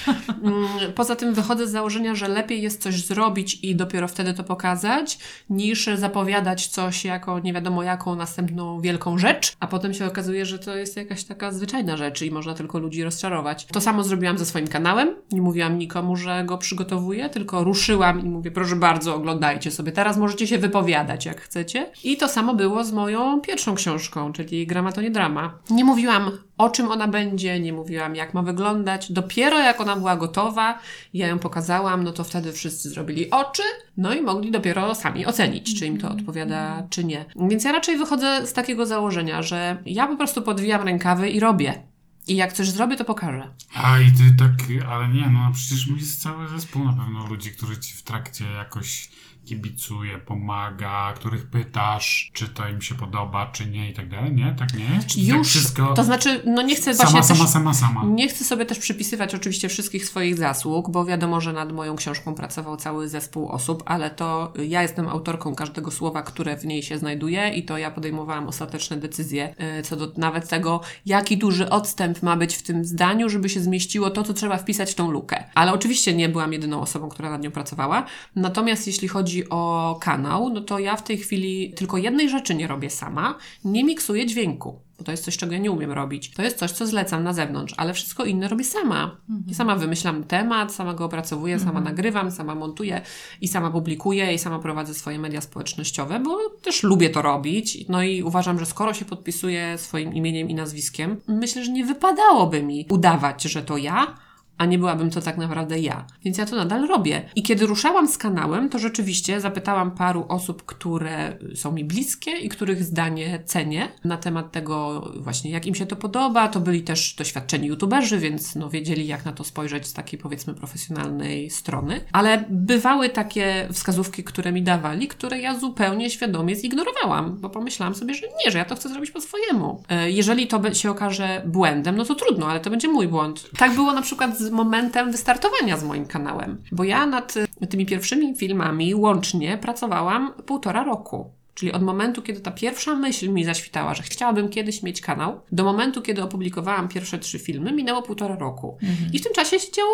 Mm, Poza tym wychodzę z założenia, że lepiej jest coś zrobić i dopiero wtedy to pokazać, niż zapowiadać coś jako nie wiadomo jaką następną wielką rzecz, a potem się okazuje, że to jest jakaś taka zwyczajna rzecz i można tylko ludzi rozczarować. To samo zrobiłam ze swoim kanałem. Nie mówiłam nikomu, że go przygotowuję, tylko ruszyłam i mówię, proszę bardzo, oglądajcie sobie. Teraz możecie się wypowiadać, jak chcecie. I to samo było z moją pierwszą książką, czyli Grama to nie drama. Nie mówiłam o czym ona będzie, nie mówiłam jak ma wyglądać. Dopiero jak ona była gotowa, ja ją pokazałam, no to wtedy wszyscy zrobili oczy, no i mogli dopiero sami ocenić, czy im to odpowiada, czy nie. Więc ja raczej wychodzę z takiego założenia, że ja po prostu podwijam rękawy i robię. I jak coś zrobię, to pokażę. A i ty tak, ale nie, no przecież jest cały zespół na pewno ludzi, którzy ci w trakcie jakoś kibicuje, pomaga, których pytasz, czy to im się podoba, czy nie i tak dalej, nie? Tak nie jest? Czy ty tak Już, wszystko to znaczy, no nie chcę sama, właśnie sama, też... sama, sama. Nie chcę sobie też przypisywać oczywiście wszystkich swoich zasług, bo wiadomo, że nad moją książką pracował cały zespół osób, ale to ja jestem autorką każdego słowa, które w niej się znajduje i to ja podejmowałam ostateczne decyzje y, co do nawet tego, jaki duży odstęp ma być w tym zdaniu, żeby się zmieściło to, co trzeba wpisać w tą lukę. Ale oczywiście nie byłam jedyną osobą, która nad nią pracowała. Natomiast jeśli chodzi chodzi o kanał, no to ja w tej chwili tylko jednej rzeczy nie robię sama. Nie miksuję dźwięku. Bo to jest coś, czego ja nie umiem robić. To jest coś, co zlecam na zewnątrz, ale wszystko inne robię sama. I sama wymyślam temat, sama go opracowuję, sama nagrywam, sama montuję i sama publikuję i sama prowadzę swoje media społecznościowe, bo też lubię to robić. No i uważam, że skoro się podpisuję swoim imieniem i nazwiskiem, myślę, że nie wypadałoby mi udawać, że to ja, a nie byłabym to tak naprawdę ja. Więc ja to nadal robię. I kiedy ruszałam z kanałem, to rzeczywiście zapytałam paru osób, które są mi bliskie i których zdanie cenię na temat tego właśnie, jak im się to podoba. To byli też doświadczeni youtuberzy, więc no wiedzieli, jak na to spojrzeć z takiej powiedzmy profesjonalnej strony. Ale bywały takie wskazówki, które mi dawali, które ja zupełnie świadomie zignorowałam, bo pomyślałam sobie, że nie, że ja to chcę zrobić po swojemu. E, Jeżeli to się okaże błędem, no to trudno, ale to będzie mój błąd. Tak było na przykład z momentem wystartowania z moim kanałem, bo ja nad tymi pierwszymi filmami łącznie pracowałam półtora roku. Czyli od momentu, kiedy ta pierwsza myśl mi zaświtała, że chciałabym kiedyś mieć kanał, do momentu, kiedy opublikowałam pierwsze trzy filmy, minęło półtora roku. I w tym czasie się działo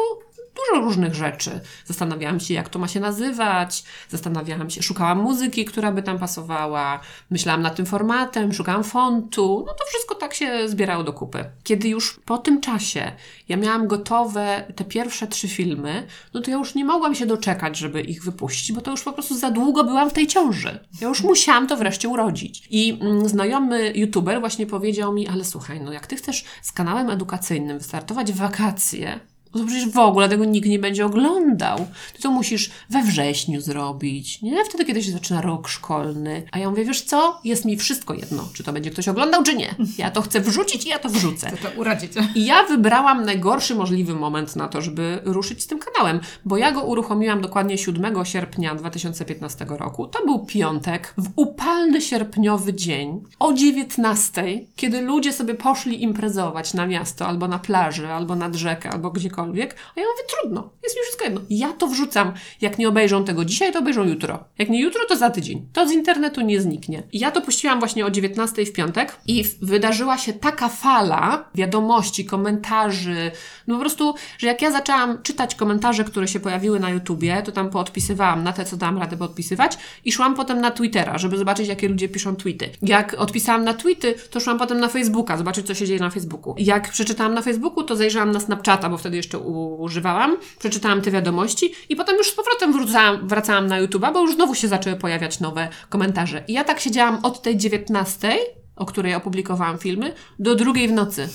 dużo różnych rzeczy. Zastanawiałam się, jak to ma się nazywać, zastanawiałam się, szukałam muzyki, która by tam pasowała, myślałam nad tym formatem, szukałam fontu. No to wszystko tak się zbierało do kupy. Kiedy już po tym czasie ja miałam gotowe te pierwsze trzy filmy, no to ja już nie mogłam się doczekać, żeby ich wypuścić, bo to już po prostu za długo byłam w tej ciąży. Ja już musiałam to wreszcie urodzić. I mm, znajomy youtuber właśnie powiedział mi, ale słuchaj, no jak ty chcesz z kanałem edukacyjnym wystartować w wakacje, no to przecież w ogóle tego nikt nie będzie oglądał. Ty to musisz we wrześniu zrobić, nie? Wtedy, kiedy się zaczyna rok szkolny. A ja mówię, wiesz co? Jest mi wszystko jedno, czy to będzie ktoś oglądał, czy nie. Ja to chcę wrzucić i ja to wrzucę. To urodzić. I ja wybrałam najgorszy możliwy moment na to, żeby ruszyć z tym kanałem, bo ja go uruchomiłam dokładnie 7 sierpnia 2015 roku. To był piątek, w upalny sierpniowy dzień, o 19, kiedy ludzie sobie poszli imprezować na miasto, albo na plaży, albo nad rzekę, albo gdziekolwiek. A ja mówię, trudno, jest mi wszystko jedno. Ja to wrzucam. Jak nie obejrzą tego dzisiaj, to obejrzą jutro. Jak nie jutro, to za tydzień. To z internetu nie zniknie. Ja to puściłam właśnie o 19 w piątek i wydarzyła się taka fala wiadomości, komentarzy, no po prostu, że jak ja zaczęłam czytać komentarze, które się pojawiły na YouTubie, to tam poodpisywałam na te, co dałam radę podpisywać i szłam potem na Twittera, żeby zobaczyć, jakie ludzie piszą tweety. Jak odpisałam na tweety, to szłam potem na Facebooka, zobaczyć, co się dzieje na Facebooku. Jak przeczytałam na Facebooku, to zajrzałam na Snapchata, bo wtedy jeszcze u- używałam, przeczytałam te wiadomości i potem już z powrotem wracałam, wracałam na YouTube'a, bo już znowu się zaczęły pojawiać nowe komentarze. I ja tak siedziałam od tej 19, o której opublikowałam filmy, do drugiej w nocy.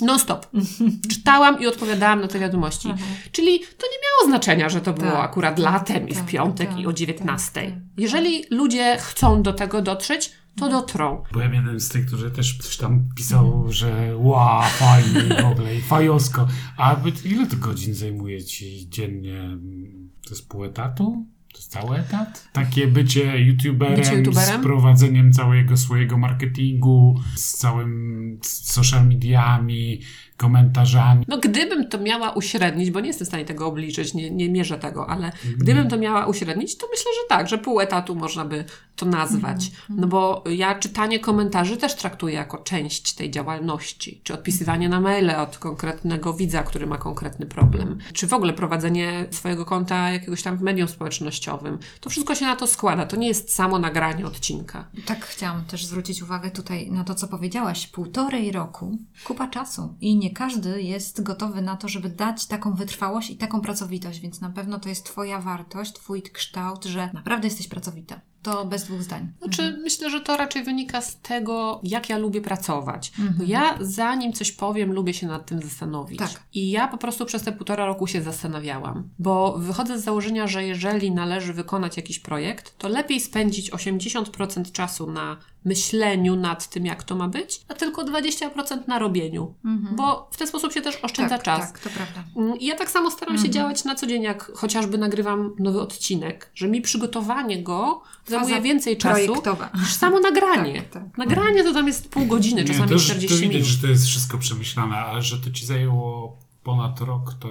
Non stop. Czytałam i odpowiadałam na te wiadomości. Czyli to nie miało znaczenia, że to było Tak, akurat tak, latem i w tak, piątek tak, i o 19. tak, tak. Jeżeli ludzie chcą do tego dotrzeć, to dotrą. Byłem jeden z tych, którzy też coś tam pisał, że ła, fajnie w ogóle, i fajosko. A ile to godzin zajmuje ci dziennie? To jest pół etatu? To jest cały etat? Takie bycie youtuberem, Bycie youtuberem? z prowadzeniem całego swojego marketingu, z całym social mediami, komentarzami. No gdybym to miała uśrednić, bo nie jestem w stanie tego obliczyć, nie, nie mierzę tego, ale gdybym to miała uśrednić, to myślę, że tak, że pół etatu można by to nazwać. No bo ja czytanie komentarzy też traktuję jako część tej działalności. Czy odpisywanie na maile od konkretnego widza, który ma konkretny problem. Czy w ogóle prowadzenie swojego konta jakiegoś tam w medium społecznościowym. To wszystko się na to składa. To nie jest samo nagranie odcinka. Tak chciałam też zwrócić uwagę tutaj na to, co powiedziałaś. Półtorej roku, kupa czasu i nie każdy jest gotowy na to, żeby dać taką wytrwałość i taką pracowitość, więc na pewno to jest Twoja wartość, Twój kształt, że naprawdę jesteś pracowita. To bez dwóch zdań. Znaczy, myślę, że to raczej wynika z tego, jak ja lubię pracować. Bo ja, zanim coś powiem, lubię się nad tym zastanowić. Tak. I ja po prostu przez te półtora roku się zastanawiałam. Bo wychodzę z założenia, że jeżeli należy wykonać jakiś projekt, to lepiej spędzić 80% czasu na myśleniu nad tym, jak to ma być, a tylko 20% na robieniu. Bo w ten sposób się też oszczędza tak, czas. tak, to prawda. Mm, I ja tak samo staram Mhm. się działać na co dzień, jak chociażby nagrywam nowy odcinek, że mi przygotowanie go zajmuje więcej czasu niż samo nagranie. Tak, tak. Nagranie to tam jest pół godziny, czasami to, już- 40 to widać, minut. że to jest wszystko przemyślane, ale że to ci zajęło ponad rok, to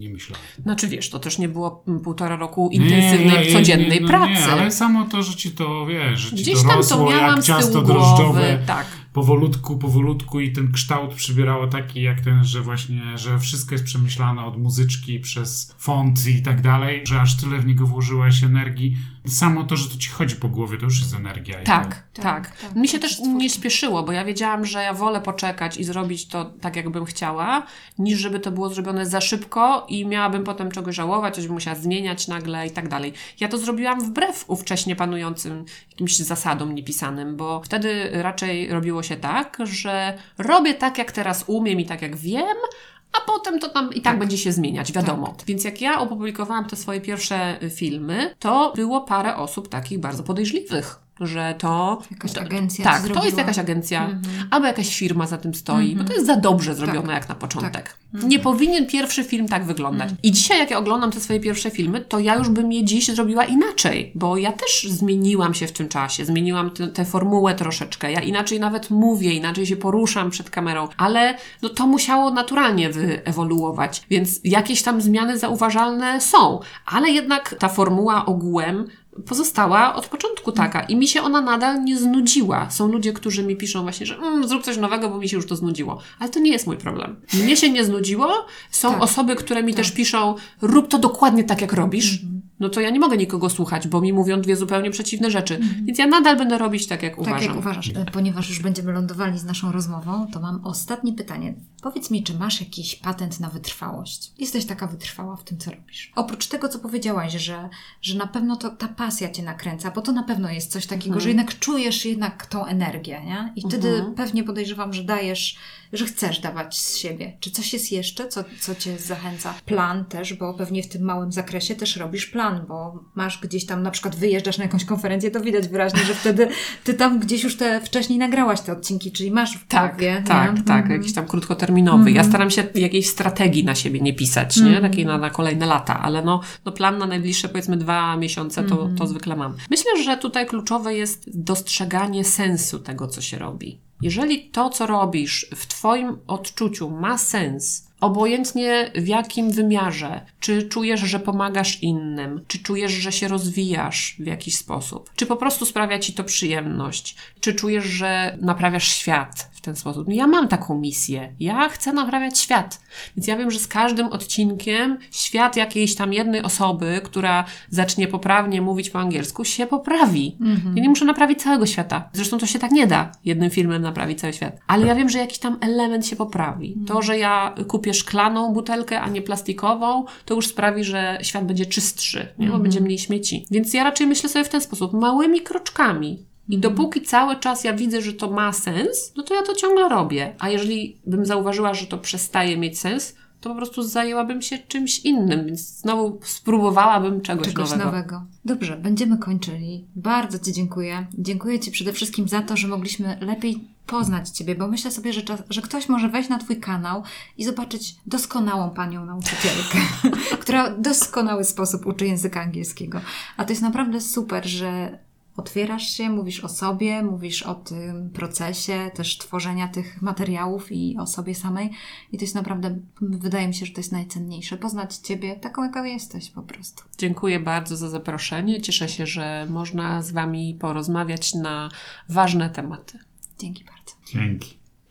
nie myślałem. Znaczy wiesz, to też nie było półtora roku Nie, intensywnej, nie, nie, codziennej nie, no pracy. Nie, ale samo to, że ci to, wiesz, że ci Gdzieś to tam rosło to miałam jak ciasto drożdżowe. Tak. powolutku, powolutku i ten kształt przybierało taki jak ten, że właśnie, że wszystko jest przemyślane od muzyczki przez font i tak dalej, że aż tyle w niego włożyłaś energii. Samo to, że to ci chodzi po głowie, to już jest energia. Tak, to- tak. Tak, tak. Mi się To też nie śpieszyło, bo ja wiedziałam, że ja wolę poczekać i zrobić to tak, jakbym chciała, niż żeby to było zrobione za szybko i miałabym potem czegoś żałować, coś bym musiała zmieniać nagle i tak dalej. Ja to zrobiłam wbrew ówcześnie panującym jakimś zasadom niepisanym, bo wtedy raczej robiło się tak, że robię tak, jak teraz umiem i tak, jak wiem, a potem to tam i tak, będzie się zmieniać, wiadomo. Więc jak ja opublikowałam te swoje pierwsze y, filmy, to było parę osób takich bardzo podejrzliwych. Że to. Jakaś to, agencja Tak, to to jest jakaś agencja, Mhm. albo jakaś firma za tym stoi, bo to jest za dobrze zrobione jak na początek. Tak. Nie powinien pierwszy film tak wyglądać. I dzisiaj, jak ja oglądam te swoje pierwsze filmy, to ja już bym je dziś zrobiła inaczej, bo ja też zmieniłam się w tym czasie, zmieniłam tę- tę formułę troszeczkę. Ja inaczej nawet mówię, inaczej się poruszam przed kamerą, ale no, to musiało naturalnie wyewoluować, więc jakieś tam zmiany zauważalne są, ale jednak ta formuła ogółem pozostała od początku taka i mi się ona nadal nie znudziła. Są ludzie, którzy mi piszą właśnie, że mm, zrób coś nowego, bo mi się już to znudziło. Ale to nie jest mój problem. Mnie się nie znudziło. Są Tak. osoby, które mi też piszą, rób to dokładnie tak, jak robisz. No to ja nie mogę nikogo słuchać, bo mi mówią dwie zupełnie przeciwne rzeczy. Więc ja nadal będę robić tak, jak Tak uważam. jak uważasz. E, Ponieważ już będziemy lądowali z naszą rozmową, to mam ostatnie pytanie. Powiedz mi, czy masz jakiś patent na wytrwałość? Jesteś taka wytrwała w tym, co robisz. Oprócz tego, co powiedziałaś, że, że na pewno to ta pasja cię nakręca, bo to na pewno jest coś takiego, że jednak czujesz jednak tą energię, nie? I wtedy Mhm. pewnie podejrzewam, że dajesz, że chcesz dawać z siebie. Czy coś jest jeszcze, co, co cię zachęca? Plan też, bo pewnie w tym małym zakresie też robisz plan, bo masz gdzieś tam, na przykład wyjeżdżasz na jakąś konferencję, to widać wyraźnie, że wtedy ty tam gdzieś już te wcześniej nagrałaś te odcinki, czyli masz w Tak, głowie. tak, nie? tak, Mhm. jakiś tam krótkoterminowy. Ja staram się jakiejś strategii na siebie nie pisać, nie? Mhm. Takiej na, na kolejne lata, ale no, no plan na najbliższe powiedzmy dwa miesiące to, To zwykle mam. Myślę, że tutaj kluczowe jest dostrzeganie sensu tego, co się robi. Jeżeli to, co robisz w Twoim odczuciu ma sens, obojętnie w jakim wymiarze, czy czujesz, że pomagasz innym, czy czujesz, że się rozwijasz w jakiś sposób, czy po prostu sprawia ci to przyjemność, czy czujesz, że naprawiasz świat w ten sposób. Ja mam taką misję. Ja chcę naprawiać świat. Więc ja wiem, że z każdym odcinkiem świat jakiejś tam jednej osoby, która zacznie poprawnie mówić po angielsku, się poprawi. Ja nie muszę naprawić całego świata. Zresztą to się tak nie da jednym filmem naprawić cały świat. Ale ja wiem, że jakiś tam element się poprawi. To, że ja kupię szklaną butelkę, a nie plastikową, to już sprawi, że świat będzie czystszy, nie? bo będzie mniej śmieci. Więc ja raczej myślę sobie w ten sposób, małymi kroczkami. I dopóki cały czas ja widzę, że to ma sens, no to ja to ciągle robię. A jeżeli bym zauważyła, że to przestaje mieć sens, to po prostu zajęłabym się czymś innym, więc znowu spróbowałabym czegoś, Czegoś nowego. nowego. Dobrze, będziemy kończyli. Bardzo Ci dziękuję. Dziękuję Ci przede wszystkim za to, że mogliśmy lepiej poznać Ciebie, bo myślę sobie, że, czas, że ktoś może wejść na Twój kanał i zobaczyć doskonałą panią nauczycielkę, która w doskonały sposób uczy języka angielskiego. A to jest naprawdę super, że otwierasz się, mówisz o sobie, mówisz o tym procesie też tworzenia tych materiałów i o sobie samej. I to jest naprawdę, wydaje mi się, że to jest najcenniejsze. Poznać Ciebie taką, jaka jesteś po prostu. Dziękuję bardzo za zaproszenie. Cieszę się, że można z Wami porozmawiać na ważne tematy. Dzięki bardzo. Dzięki.